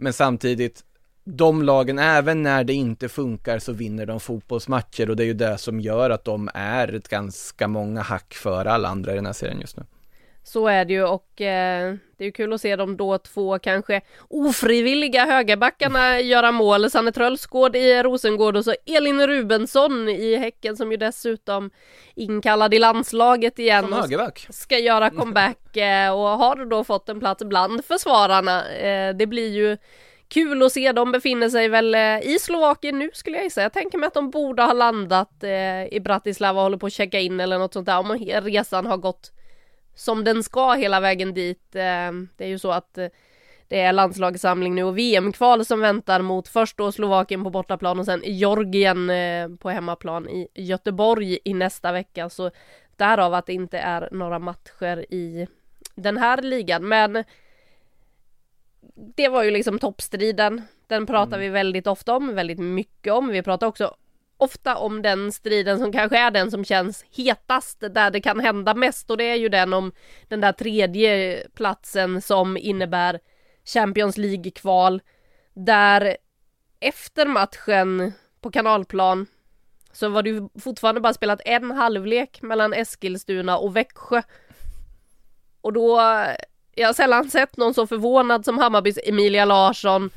Men samtidigt, de lagen, även när det inte funkar så vinner de fotbollsmatcher och det är ju det som gör att de är ett ganska många hack för alla andra i den här serien just nu. Så är det ju och eh, det är ju kul att se de då två kanske ofrivilliga högerbackarna göra mål. Sanne Trölsgård i Rosengård och så Elin Rubensson i Häcken som ju dessutom inkallad i landslaget igen. Som högerback. Ska göra comeback eh, och har då fått en plats bland försvararna. Eh, det blir ju kul att se. De befinner sig väl eh, i Slovakien nu skulle jag säga. Jag tänker mig att de borde ha landat eh, i Bratislava och håller på att checka in eller något sånt där om resan har gått som den ska hela vägen dit. Eh, det är ju så att eh, det är landslagssamling nu och VM-kval som väntar mot först då Slovakien på bortaplan och sen Georgien eh, på hemmaplan i Göteborg i nästa vecka. Så därav att det inte är några matcher i den här ligan. Men det var ju liksom toppstriden. Den pratar mm. vi väldigt ofta om, väldigt mycket om. Vi pratar också ofta om den striden som kanske är den som känns hetast, där det kan hända mest och det är ju den om den där tredje platsen som innebär Champions League-kval, där efter matchen på kanalplan så var det ju fortfarande bara spelat en halvlek mellan Eskilstuna och Växjö. Och då, jag har sällan sett någon så förvånad som Hammarbys Emilia Larsson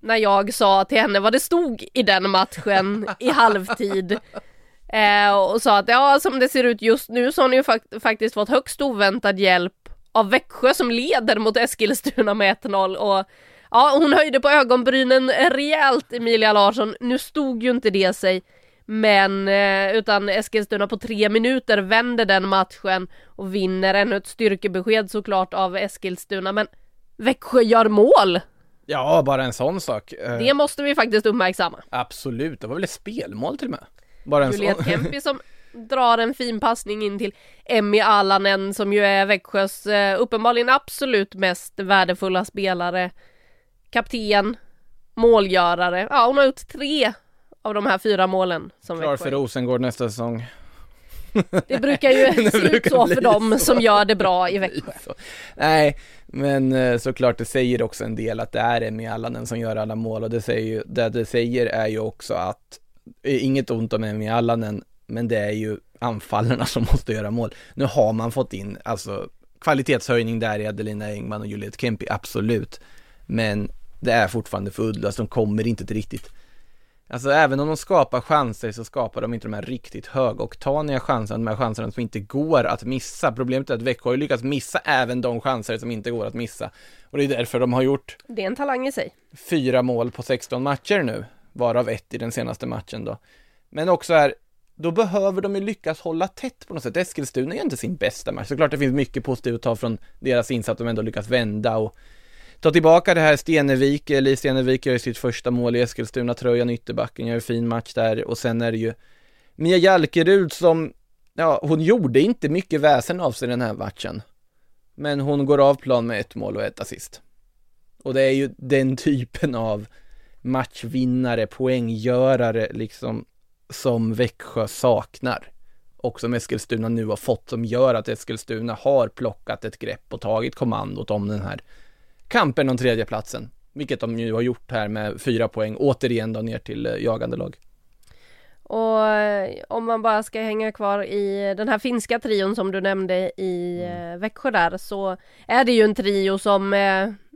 när jag sa till henne vad det stod i den matchen i halvtid. Eh, och sa att ja, som det ser ut just nu så har ni ju fakt faktiskt fått högst oväntad hjälp av Växjö som leder mot Eskilstuna med 1-0 och ja, hon höjde på ögonbrynen rejält Emilia Larsson. Nu stod ju inte det sig. Men eh, utan Eskilstuna på tre minuter vänder den matchen och vinner ännu ett styrkebesked såklart av Eskilstuna men Växjö gör mål! Ja, bara en sån sak. Eh, det måste vi faktiskt uppmärksamma. Absolut, det var väl ett spelmål till och med. Bara en Juliet sån. Kempi som drar en fin passning in till Emmy Alanen som ju är Växjös eh, uppenbarligen absolut mest värdefulla spelare. Kapten, målgörare. Ja, hon har gjort tre av de här fyra målen som Klar Växjö. för Rosengård nästa säsong. Det brukar ju se ut så för dem så. som gör det bra i Växjö. Nej, men eh, såklart det säger också en del att det är Emmy Allanen som gör alla mål och det säger det det säger är ju också att, inget ont om Emmy Allanen, men det är ju anfallarna som måste göra mål. Nu har man fått in, alltså kvalitetshöjning där i Adelina Engman och Juliet Kempi, absolut. Men det är fortfarande för uddlöst, de kommer inte till riktigt Alltså även om de skapar chanser så skapar de inte de här riktigt högoktaniga chanserna, de här chanserna som inte går att missa. Problemet är att Växjö har lyckats missa även de chanser som inte går att missa. Och det är därför de har gjort Det är en talang i sig. Fyra mål på 16 matcher nu, varav ett i den senaste matchen då. Men också är då behöver de ju lyckas hålla tätt på något sätt. Eskilstuna är inte sin bästa match. Såklart det finns mycket positivt att ta från deras insats, de ändå lyckas vända och ta tillbaka det här Stenevik, eller Stenevik gör ju sitt första mål i Eskilstuna-tröjan, ytterbacken gör en fin match där och sen är det ju Mia Jalkerud som, ja, hon gjorde inte mycket väsen av sig den här matchen. Men hon går av plan med ett mål och ett assist. Och det är ju den typen av matchvinnare, poänggörare liksom som Växjö saknar. Och som Eskilstuna nu har fått som gör att Eskilstuna har plockat ett grepp och tagit kommandot om den här kampen om tredjeplatsen. Vilket de ju har gjort här med fyra poäng, återigen då ner till eh, jagande lag. Och eh, om man bara ska hänga kvar i den här finska trion som du nämnde i mm. Eh, Växjö där så är det ju en trio som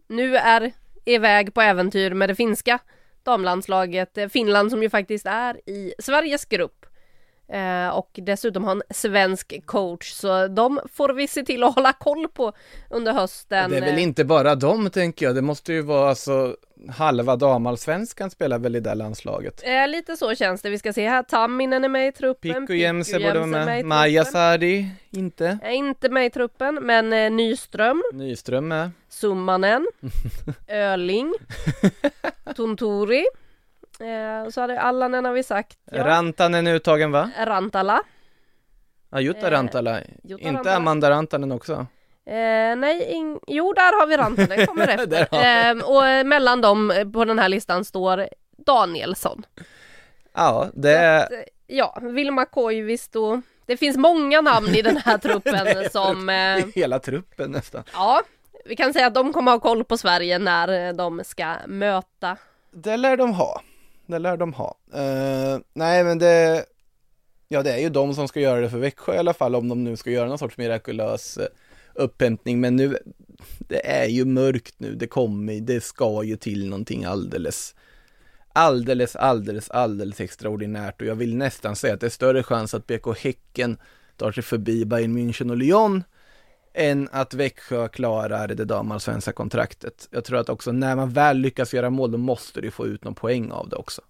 nu är iväg på äventyr med det finska damlandslaget. Finland som ju faktiskt är i Sveriges grupp Eh, och dessutom har en svensk coach så de får vi se till att hålla koll på under hösten. Det är väl inte bara dem tänker jag, det måste ju vara alltså halva damallsvenskan spelar väl i det landslaget. Eh, lite så känns det. Vi ska se här, Tamminen är med i truppen. Pikku Jämse borde vara med. Maja. Sari, inte. Är inte med i truppen, men eh, Nyström, Nyström med. Summanen, Öling, Tunturi. Eh, så hade Allanen har vi sagt. Ja. Rantanen är uttagen va? Rantala. Ja, Jutta Eh, Rantala. Jutta Inte Rantala. Amanda Rantanen också? Eh, nej, ing... jo där har vi Rantanen, kommer efter. har Eh, och eh, mellan dem eh, på den här listan står Danielsson. Ja, det är... Eh, Ja, Vilma Koivisto. Det finns många namn i den här truppen som, eh, hela truppen nästan. ja, vi kan säga att de kommer ha koll på Sverige när de ska möta. Det lär de ha. Det lär de ha. Uh, nej men det, ja det är ju de som ska göra det för Växjö i alla fall om de nu ska göra någon sorts mirakulös eh, upphämtning. Men nu, det är ju mörkt nu, det kommer, det ska ju till någonting alldeles, alldeles, alldeles, alldeles extraordinärt och jag vill nästan säga att det är större chans att BK Häcken tar sig förbi Bayern München och Lyon än att Växjö klarar det damallsvenska kontraktet. Jag tror att också när man väl lyckas göra mål, då måste du få ut någon poäng av det också.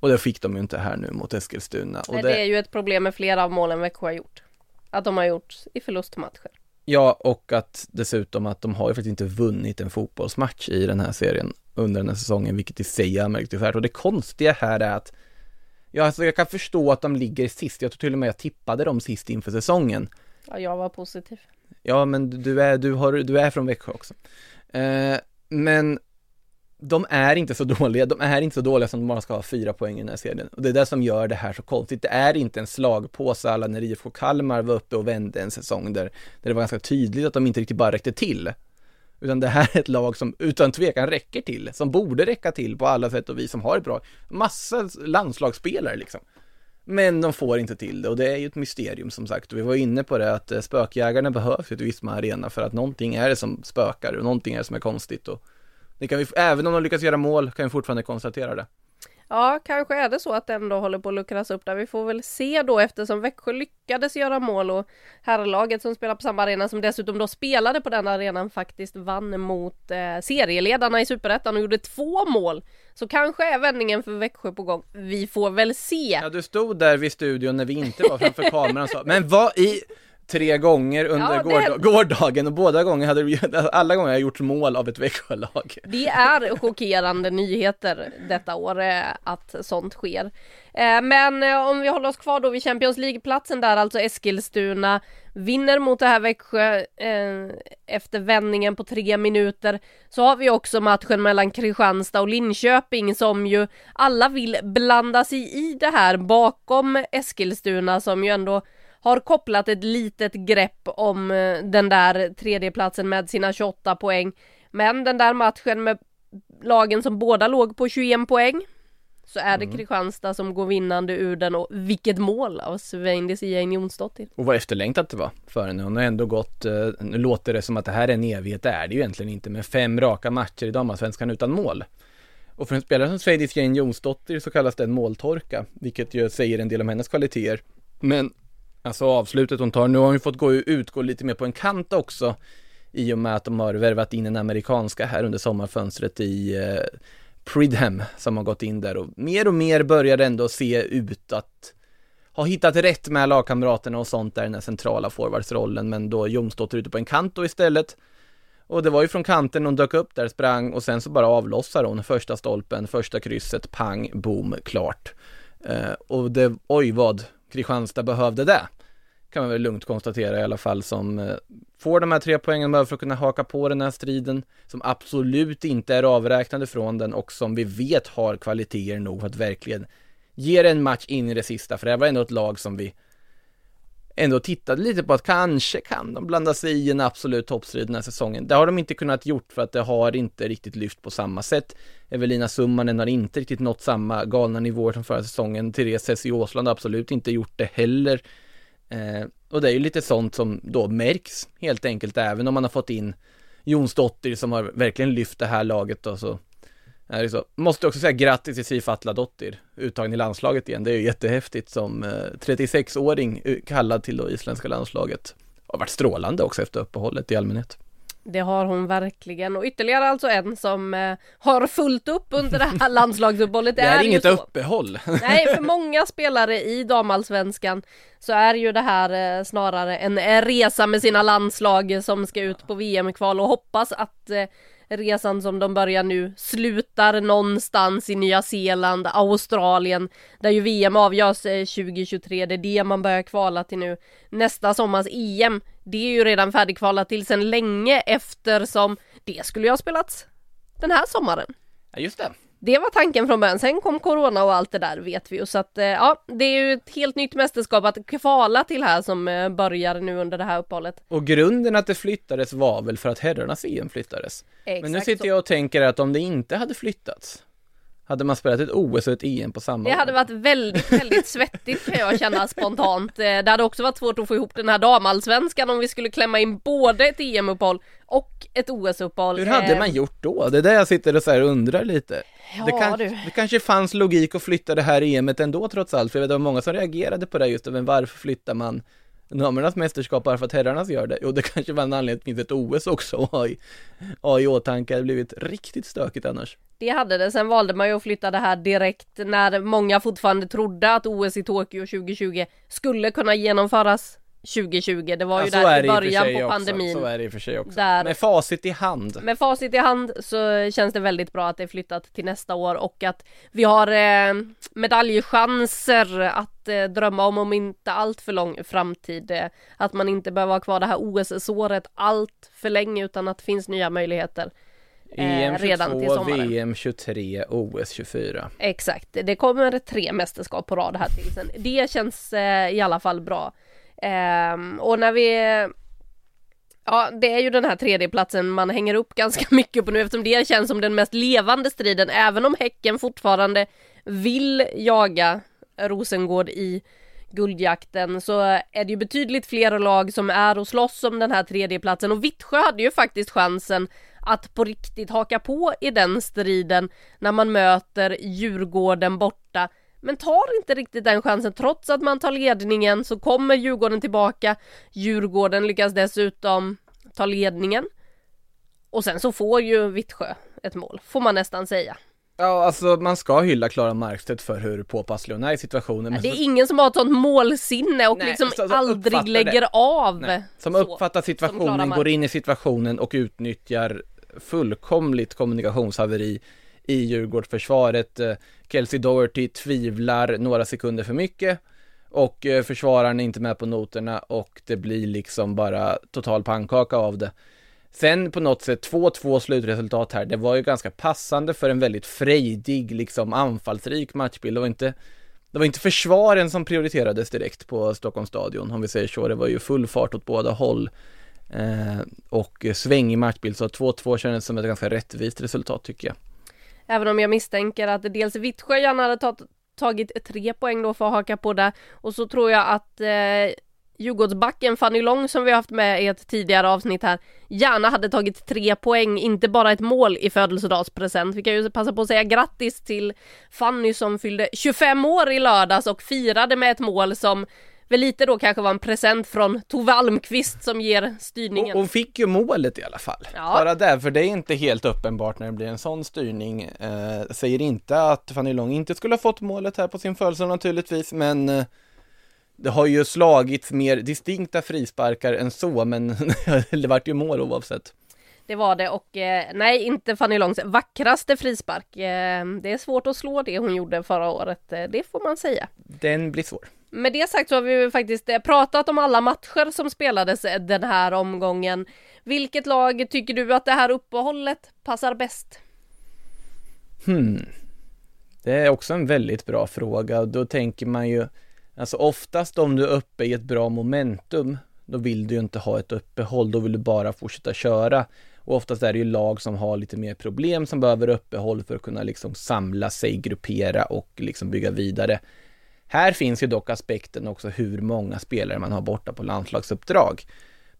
Och det fick de ju inte här nu mot Eskilstuna. Nej, det är ju ett problem med flera av målen Växjö har gjort. Att de har gjort i förlustmatcher. Ja, och att dessutom att de har ju faktiskt inte vunnit en fotbollsmatch i den här serien under den här säsongen, vilket i sig är anmärkningsvärt. Och det konstiga här är att, ja, alltså jag kan förstå att de ligger sist. Jag tror till och med jag tippade dem sist inför säsongen. Ja, jag var positiv. Ja, men du är, du har, du är från Växjö också. Eh, men de är inte så dåliga, de är inte så dåliga som de bara ska ha fyra poäng i den här serien. Och det är det som gör det här så konstigt. Det är inte en slagpåse alla när IFK Kalmar var uppe och vände en säsong där, där det var ganska tydligt att de inte riktigt bara räckte till. Utan det här är ett lag som utan tvekan räcker till, som borde räcka till på alla sätt och vis, som har ett bra, massa landslagsspelare liksom. Men de får inte till det och det är ju ett mysterium som sagt. Och vi var inne på det att eh, spökjägarna behövs i ett Visma Arena för att någonting är det som spökar och någonting är det som är konstigt. Och det kan vi, även om de lyckas göra mål kan vi fortfarande konstatera det. Ja, kanske är det så att det ändå håller på att luckras upp där. Vi får väl se då eftersom Växjö lyckades göra mål och herrlaget som spelar på samma arena som dessutom då spelade på den arenan faktiskt vann mot eh, serieledarna i Superettan och gjorde två mål. Så kanske är vändningen för Växjö på gång. Vi får väl se. Ja, du stod där vid studion när vi inte var framför kameran och sa, men vad i tre gånger under Ja, det- gårda- gårdagen och båda gånger hade du, alla gånger har jag gjort mål av ett Växjölag. Det är chockerande nyheter detta år eh, att sånt sker. Eh, Men eh, om vi håller oss kvar då vid Champions League-platsen där alltså Eskilstuna vinner mot det här Växjö efter vändningen på tre minuter. Så har vi också matchen mellan Kristianstad och Linköping som ju alla vill blanda sig i det här bakom Eskilstuna som ju ändå har kopplat ett litet grepp om eh, den där tredjeplatsen med sina 28 poäng. Men den där matchen med lagen som båda låg på 21 poäng så är det Kristianstad som går vinnande ur den och vilket mål av Sveindis Jane Jonsdottir. Och vad efterlängtat det var för henne. Hon har ändå gått, eh, nu låter det som att det här är en evighet, det är det ju egentligen inte, med fem raka matcher i damallsvenskan utan mål. Och för en spelare som Sveindis Jane Jonsdottir så kallas det en måltorka, vilket ju säger en del om hennes kvaliteter. Men alltså avslutet hon tar, nu har hon ju fått gå ut, gå lite mer på en kant också i och med att de har värvat in en amerikanska här under sommarfönstret i eh, Pridham som har gått in där och mer och mer börjar det ändå se ut att ha hittat rätt med lagkamraterna och sånt där i den här centrala forwardsrollen men då Jomsdotter ute på en kant då istället och det var ju från kanten hon dök upp där, sprang och sen så bara avlossar hon första stolpen, första krysset, pang, boom, klart. Eh, och det, oj vad Kristianstad behövde det. Kan man väl lugnt konstatera i alla fall som eh, får de här tre poängen behöver för att kunna haka på den här striden. Som absolut inte är avräknade från den och som vi vet har kvaliteter nog för att verkligen ge det en match in i det sista. För det här var ändå ett lag som vi ändå tittade lite på att kanske kan de blanda sig i en absolut toppstrid den här säsongen. Det har de inte kunnat gjort för att det har inte riktigt lyft på samma sätt. Evelina Summanen har inte riktigt nått samma galna nivåer som förra säsongen. Therese i Åsland har absolut inte gjort det heller. Eh, och det är ju lite sånt som då märks helt enkelt även om man har fått in Jonsdottir som har verkligen lyft det här laget och så är det så. Måste också säga grattis till Siv Atladottir, uttagen i landslaget igen. Det är ju jättehäftigt som eh, 36-åring eh, kallad till det isländska landslaget. Har varit strålande också efter uppehållet i allmänhet. Det har hon verkligen och ytterligare alltså en som eh, har fullt upp under det här landslagsuppehållet. Det är ju inget så. uppehåll. Nej, för många spelare i damallsvenskan så är ju det här eh, snarare en eh, resa med sina landslag som ska ut på VM-kval och hoppas att eh, resan som de börjar nu slutar någonstans i Nya Zeeland, Australien, där ju VM avgörs eh, 2023. Det är det man börjar kvala till nu. Nästa sommars EM, det är ju redan färdigkvalat till sedan länge eftersom det skulle ju ha spelats den här sommaren. Ja, just det. Det var tanken från början, sen kom corona och allt det där vet vi ju så att eh, ja, det är ju ett helt nytt mästerskap att kvala till här som eh, börjar nu under det här uppehållet. Och grunden att det flyttades var väl för att herrarnas EM flyttades. Exakt Men nu sitter jag och tänker att om det inte hade flyttats, hade man spelat ett OS och ett EM på samma Det hade år? varit väldigt, väldigt svettigt kan jag känna spontant. Eh, Det hade också varit svårt att få ihop den här damallsvenskan om vi skulle klämma in både ett EM-uppehåll och ett OS-uppehåll. Hur hade man gjort då? Det är där jag sitter och så undrar lite. Ja, det, kan, det kanske fanns logik att flytta det här EMet ändå trots allt, för jag vet att det var många som reagerade på det just, men varför flyttar man damernas mästerskap bara för att herrarnas gör det? Jo, det kanske var en anledning att det finns ett OS också att ha i, ha i åtanke, det blivit riktigt stökigt annars. Det hade det, sen valde man ju att flytta det här direkt när många fortfarande trodde att OS i Tokyo 2020 skulle kunna genomföras 2020. Det var ju Ja, där är i i början sig på också. pandemin. Så är det i och för sig också. Där- Med facit i hand. Med facit i hand så känns det väldigt bra att det är flyttat till nästa år och att vi har eh, medaljchanser att eh, drömma om om inte allt för lång framtid. Eh, att man inte behöver ha kvar det här OS-såret allt för länge utan att det finns nya möjligheter. EM redan till 22, sommaren. VM 23, OS 24. Exakt, det kommer tre mästerskap på rad här till sen. Det känns eh, i alla fall bra. Um, och när vi Ja, det är ju den här tredjeplatsen man hänger upp ganska mycket på nu eftersom det känns som den mest levande striden, även om Häcken fortfarande vill jaga Rosengård i guldjakten så är det ju betydligt fler lag som är och slåss om den här tredjeplatsen. Och Vittsjö hade ju faktiskt chansen att på riktigt haka på i den striden när man möter Djurgården borta men tar inte riktigt den chansen trots att man tar ledningen så kommer Djurgården tillbaka Djurgården lyckas dessutom ta ledningen och sen så får ju Vittsjö ett mål, får man nästan säga. Ja, alltså man ska hylla Klara Markstedt för hur påpasslig hon är i situationen. men Det är så- ingen som har ett sånt målsinne och Nej, liksom så- så aldrig uppfattar det. lägger av. Nej, som uppfattar som situationen, Mark- går in i situationen och utnyttjar fullkomligt kommunikationshaveri i Djurgårdsförsvaret. Eh, Kelsey Doherty tvivlar några sekunder för mycket och eh, försvararen är inte med på noterna och det blir liksom bara total pannkaka av det. Sen på något sätt 2-2 slutresultat här, det var ju ganska passande för en väldigt frejdig, liksom anfallsrik matchbild. Det var inte det var inte försvaren som prioriterades direkt på Stockholms stadion, om vi säger så. Det var ju full fart åt båda håll. Eh, och eh, svängig matchbild, så 2-2 kändes som ett ganska rättvist resultat tycker jag. Även om jag misstänker att dels Vittsjö gärna hade tagit, tagit tre poäng då för att haka på det. Och så tror jag att eh, Djurgårdsbacken Fanny Lång som vi har haft med i ett tidigare avsnitt här gärna hade tagit tre poäng, inte bara ett mål i födelsedagspresent. Vi kan ju passa på att säga grattis till Fanny som fyllde 25 år i lördags och firade med ett mål som väl lite då kanske var en present från Tove Almqvist som ger styrningen. Hon fick ju målet i alla fall. Ja. Bara där, för det är inte helt uppenbart när det blir en sån styrning. Eh, säger inte att Fanny Lång inte skulle ha fått målet här på sin födelsedag naturligtvis, men eh, det har ju slagits mer distinkta frisparkar än så, men det vart ju mål oavsett. Det var det och eh, nej, inte Fanny Långs vackraste frispark. Eh, det är svårt att slå det hon gjorde förra året, det får man säga. Den blir svår. Med det sagt så har vi ju faktiskt eh, pratat om alla matcher som spelades eh, den här omgången. Vilket lag tycker du att det här uppehållet passar bäst? Hmm. Det är också en väldigt bra fråga. Då tänker man ju, alltså oftast om du är uppe i ett bra momentum, då vill du ju inte ha ett uppehåll, då vill du bara fortsätta köra. Och oftast är det ju lag som har lite mer problem som behöver uppehåll för att kunna liksom samla sig, gruppera och liksom bygga vidare. Här finns ju dock aspekten också hur många spelare man har borta på landslagsuppdrag.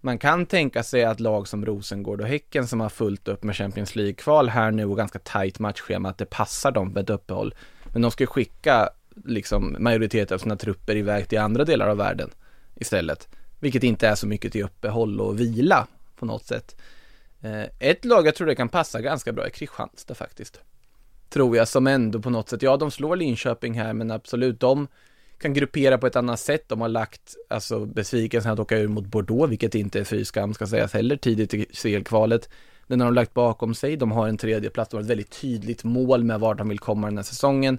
man kan tänka sig att lag som Rosengård och Häcken som har fullt upp med Champions League-kval här nu och ganska tajt matchschema, att det passar dem med ett uppehåll. Men de ska skicka liksom majoriteten av sina trupper iväg till andra delar av världen istället. Vilket inte är så mycket till uppehåll och vila på något sätt. Eh, ett lag jag tror det kan passa ganska bra är Kristianstad faktiskt. Tror jag som ändå på något sätt, ja de slår Linköping här men absolut de kan gruppera på ett annat sätt. De har lagt, alltså besvikelsen att åka ur mot Bordeaux, vilket inte är fy skam ska sägas heller, tidigt i CL-kvalet. Den har de lagt bakom sig. De har en tredje plats. De har ett väldigt tydligt mål med vart de vill komma den här säsongen.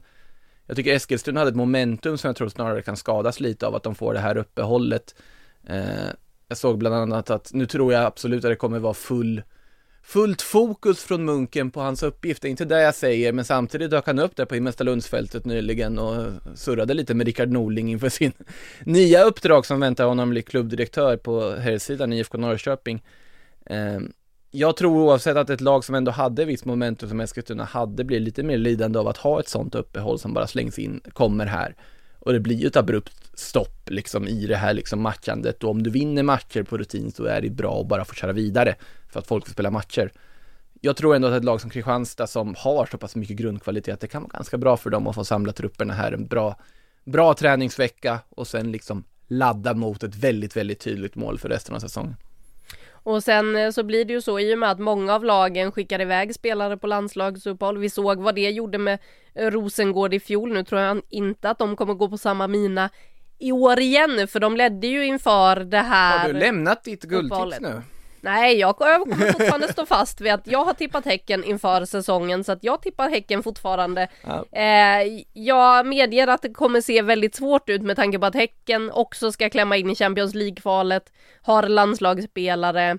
Jag tycker Eskilstuna hade ett momentum som jag tror snarare kan skadas lite av att de får det här uppehållet. Eh, jag såg bland annat att nu tror jag absolut att det kommer vara full fullt fokus från Munken på hans uppgift, det är inte det jag säger, men samtidigt dök han upp där på Himmelstalundsfältet nyligen och surrade lite med Rickard Norling inför sin nya uppdrag som väntar honom bli klubbdirektör på herrsidan i IFK Norrköping. Ehm, jag tror oavsett att ett lag som ändå hade visst momentum som Eskilstuna hade blir lite mer lidande av att ha ett sånt uppehåll som bara slängs in, kommer här. Och det blir ju ett abrupt stopp liksom i det här liksom matchandet och om du vinner matcher på rutin så är det bra att bara få köra vidare för att folk vill spela matcher. Jag tror ändå att ett lag som Kristianstad som har så pass mycket grundkvalitet, att det kan vara ganska bra för dem att få samla trupperna här en bra, bra träningsvecka och sen liksom ladda mot ett väldigt, väldigt tydligt mål för resten av säsongen. Och sen eh, så blir det ju så i och med att många av lagen skickar iväg spelare på landslagsuppehåll. Vi såg vad det gjorde med eh, Rosengård i fjol. Nu tror jag inte att de kommer gå på samma mina i år igen, för de ledde ju inför det här Har du lämnat ditt guldtips nu? Nej, jag kommer fortfarande stå fast vid att jag har tippat Häcken inför säsongen så att jag tippar Häcken fortfarande. Ja. Eh, jag medger att det kommer se väldigt svårt ut med tanke på att Häcken också ska klämma in i Champions League-kvalet, har landslagsspelare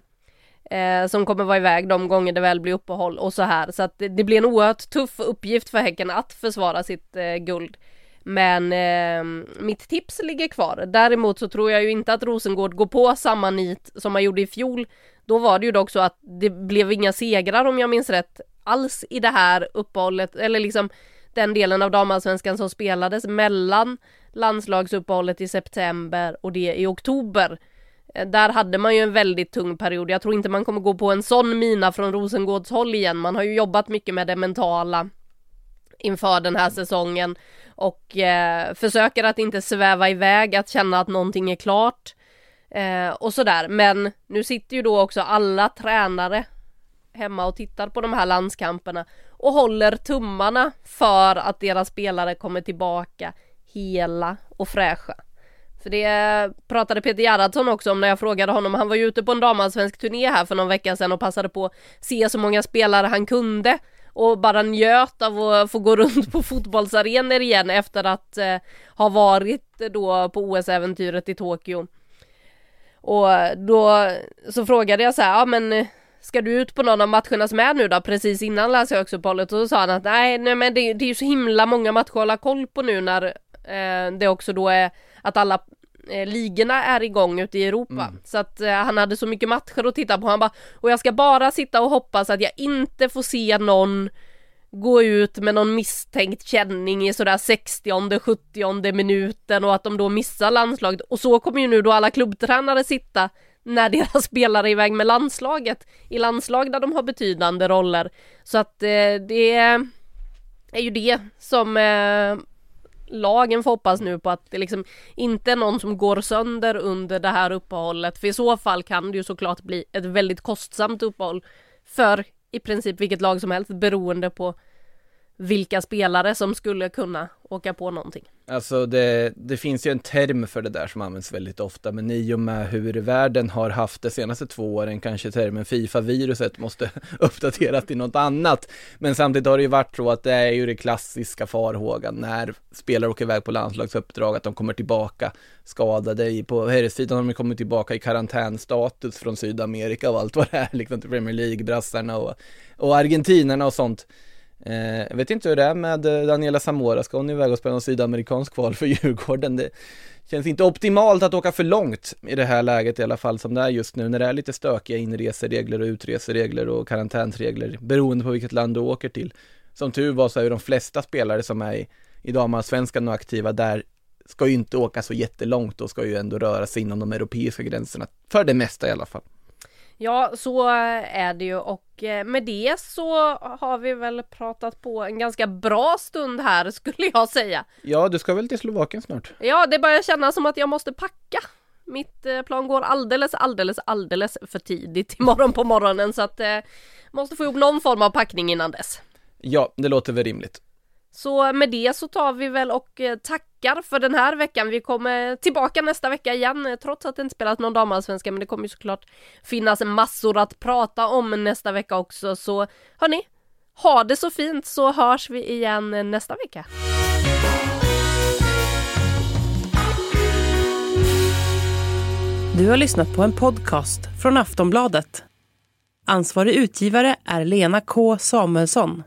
eh, som kommer vara iväg de gånger det väl blir uppehåll och så här. Så att det, det blir en oerhört tuff uppgift för Häcken att försvara sitt eh, guld. Men eh, mitt tips ligger kvar. Däremot så tror jag ju inte att Rosengård går på samma nit som man gjorde i fjol då var det ju dock så att det blev inga segrar om jag minns rätt alls i det här uppehållet eller liksom den delen av damallsvenskan som spelades mellan landslagsuppehållet i september och det i oktober. Eh, där hade man ju en väldigt tung period. Jag tror inte man kommer gå på en sån mina från Rosengårds håll igen. Man har ju jobbat mycket med det mentala inför den här säsongen och eh, försöker att inte sväva iväg, att känna att någonting är klart. Eh, och sådär, men nu sitter ju då också alla tränare hemma och tittar på de här landskamperna och håller tummarna för att deras spelare kommer tillbaka hela och fräscha. För det pratade Peter Gerhardsson också om när jag frågade honom. Han var ju ute på en damallsvensk turné här för någon vecka sedan och passade på att se så många spelare han kunde och bara njöt av att få gå runt på fotbollsarenor igen efter att eh, ha varit då på OS-äventyret i Tokyo. Och då så frågade jag så här, ja men ska du ut på någon av matcherna som är nu då precis innan landslagsuppehållet? Och så sa han att nej, nej men det, det är ju så himla många matcher att hålla koll på nu när eh, det också då är att alla eh, ligorna är igång ute i Europa. Mm. Så att eh, han hade så mycket matcher att titta på. Han bara, och jag ska bara sitta och hoppas att jag inte får se någon gå ut med någon misstänkt känning i sådär 60 70 minuten och att de då missar landslaget. Och så kommer ju nu då alla klubbtränare sitta när deras spelare är iväg med landslaget i landslag där de har betydande roller. Så att eh, det är ju det som eh, lagen får hoppas nu på att det liksom inte är någon som går sönder under det här uppehållet. För i så fall kan det ju såklart bli ett väldigt kostsamt uppehåll för i princip vilket lag som helst beroende på vilka spelare som skulle kunna åka på någonting. Alltså det, det finns ju en term för det där som används väldigt ofta, men i och med hur världen har haft de senaste två åren kanske termen Fifa-viruset måste uppdateras till något annat. Men samtidigt har det ju varit så att det är ju det klassiska farhågan när spelare åker iväg på landslagsuppdrag, att de kommer tillbaka skadade. På herrsidan har de kommit tillbaka i karantänstatus från Sydamerika och allt vad det är, liksom till Premier League-brassarna och, och argentinarna och sånt. Eh, jag vet inte hur det är med eh, Daniela Zamora, ska hon iväg och spela någon sydamerikansk kval för Djurgården? Det känns inte optimalt att åka för långt i det här läget i alla fall som det är just nu när det är lite stökiga inreseregler och utreseregler och karantänsregler beroende på vilket land du åker till. Som tur var så är ju de flesta spelare som är i, i damallsvenskan och aktiva där ska ju inte åka så jättelångt och ska ju ändå röra sig inom de europeiska gränserna, för det mesta i alla fall. Ja, så är det ju och eh, med det så har vi väl pratat på en ganska bra stund här skulle jag säga. Ja, du ska väl till Slovakien snart? Ja, det börjar kännas som att jag måste packa. Mitt eh, plan går alldeles, alldeles, alldeles för tidigt imorgon på morgonen så att eh, måste få ihop någon form av packning innan dess. Ja, det låter väl rimligt. Så med det så tar vi väl och eh, tackar för den här veckan. Vi kommer tillbaka nästa vecka igen eh, trots att det inte spelat någon damallsvenska men det kommer ju såklart finnas massor att prata om nästa vecka också så hörni, ha det så fint så hörs vi igen eh, nästa vecka. Du har lyssnat på en podcast från Aftonbladet. Ansvarig utgivare är Lena K Samuelsson.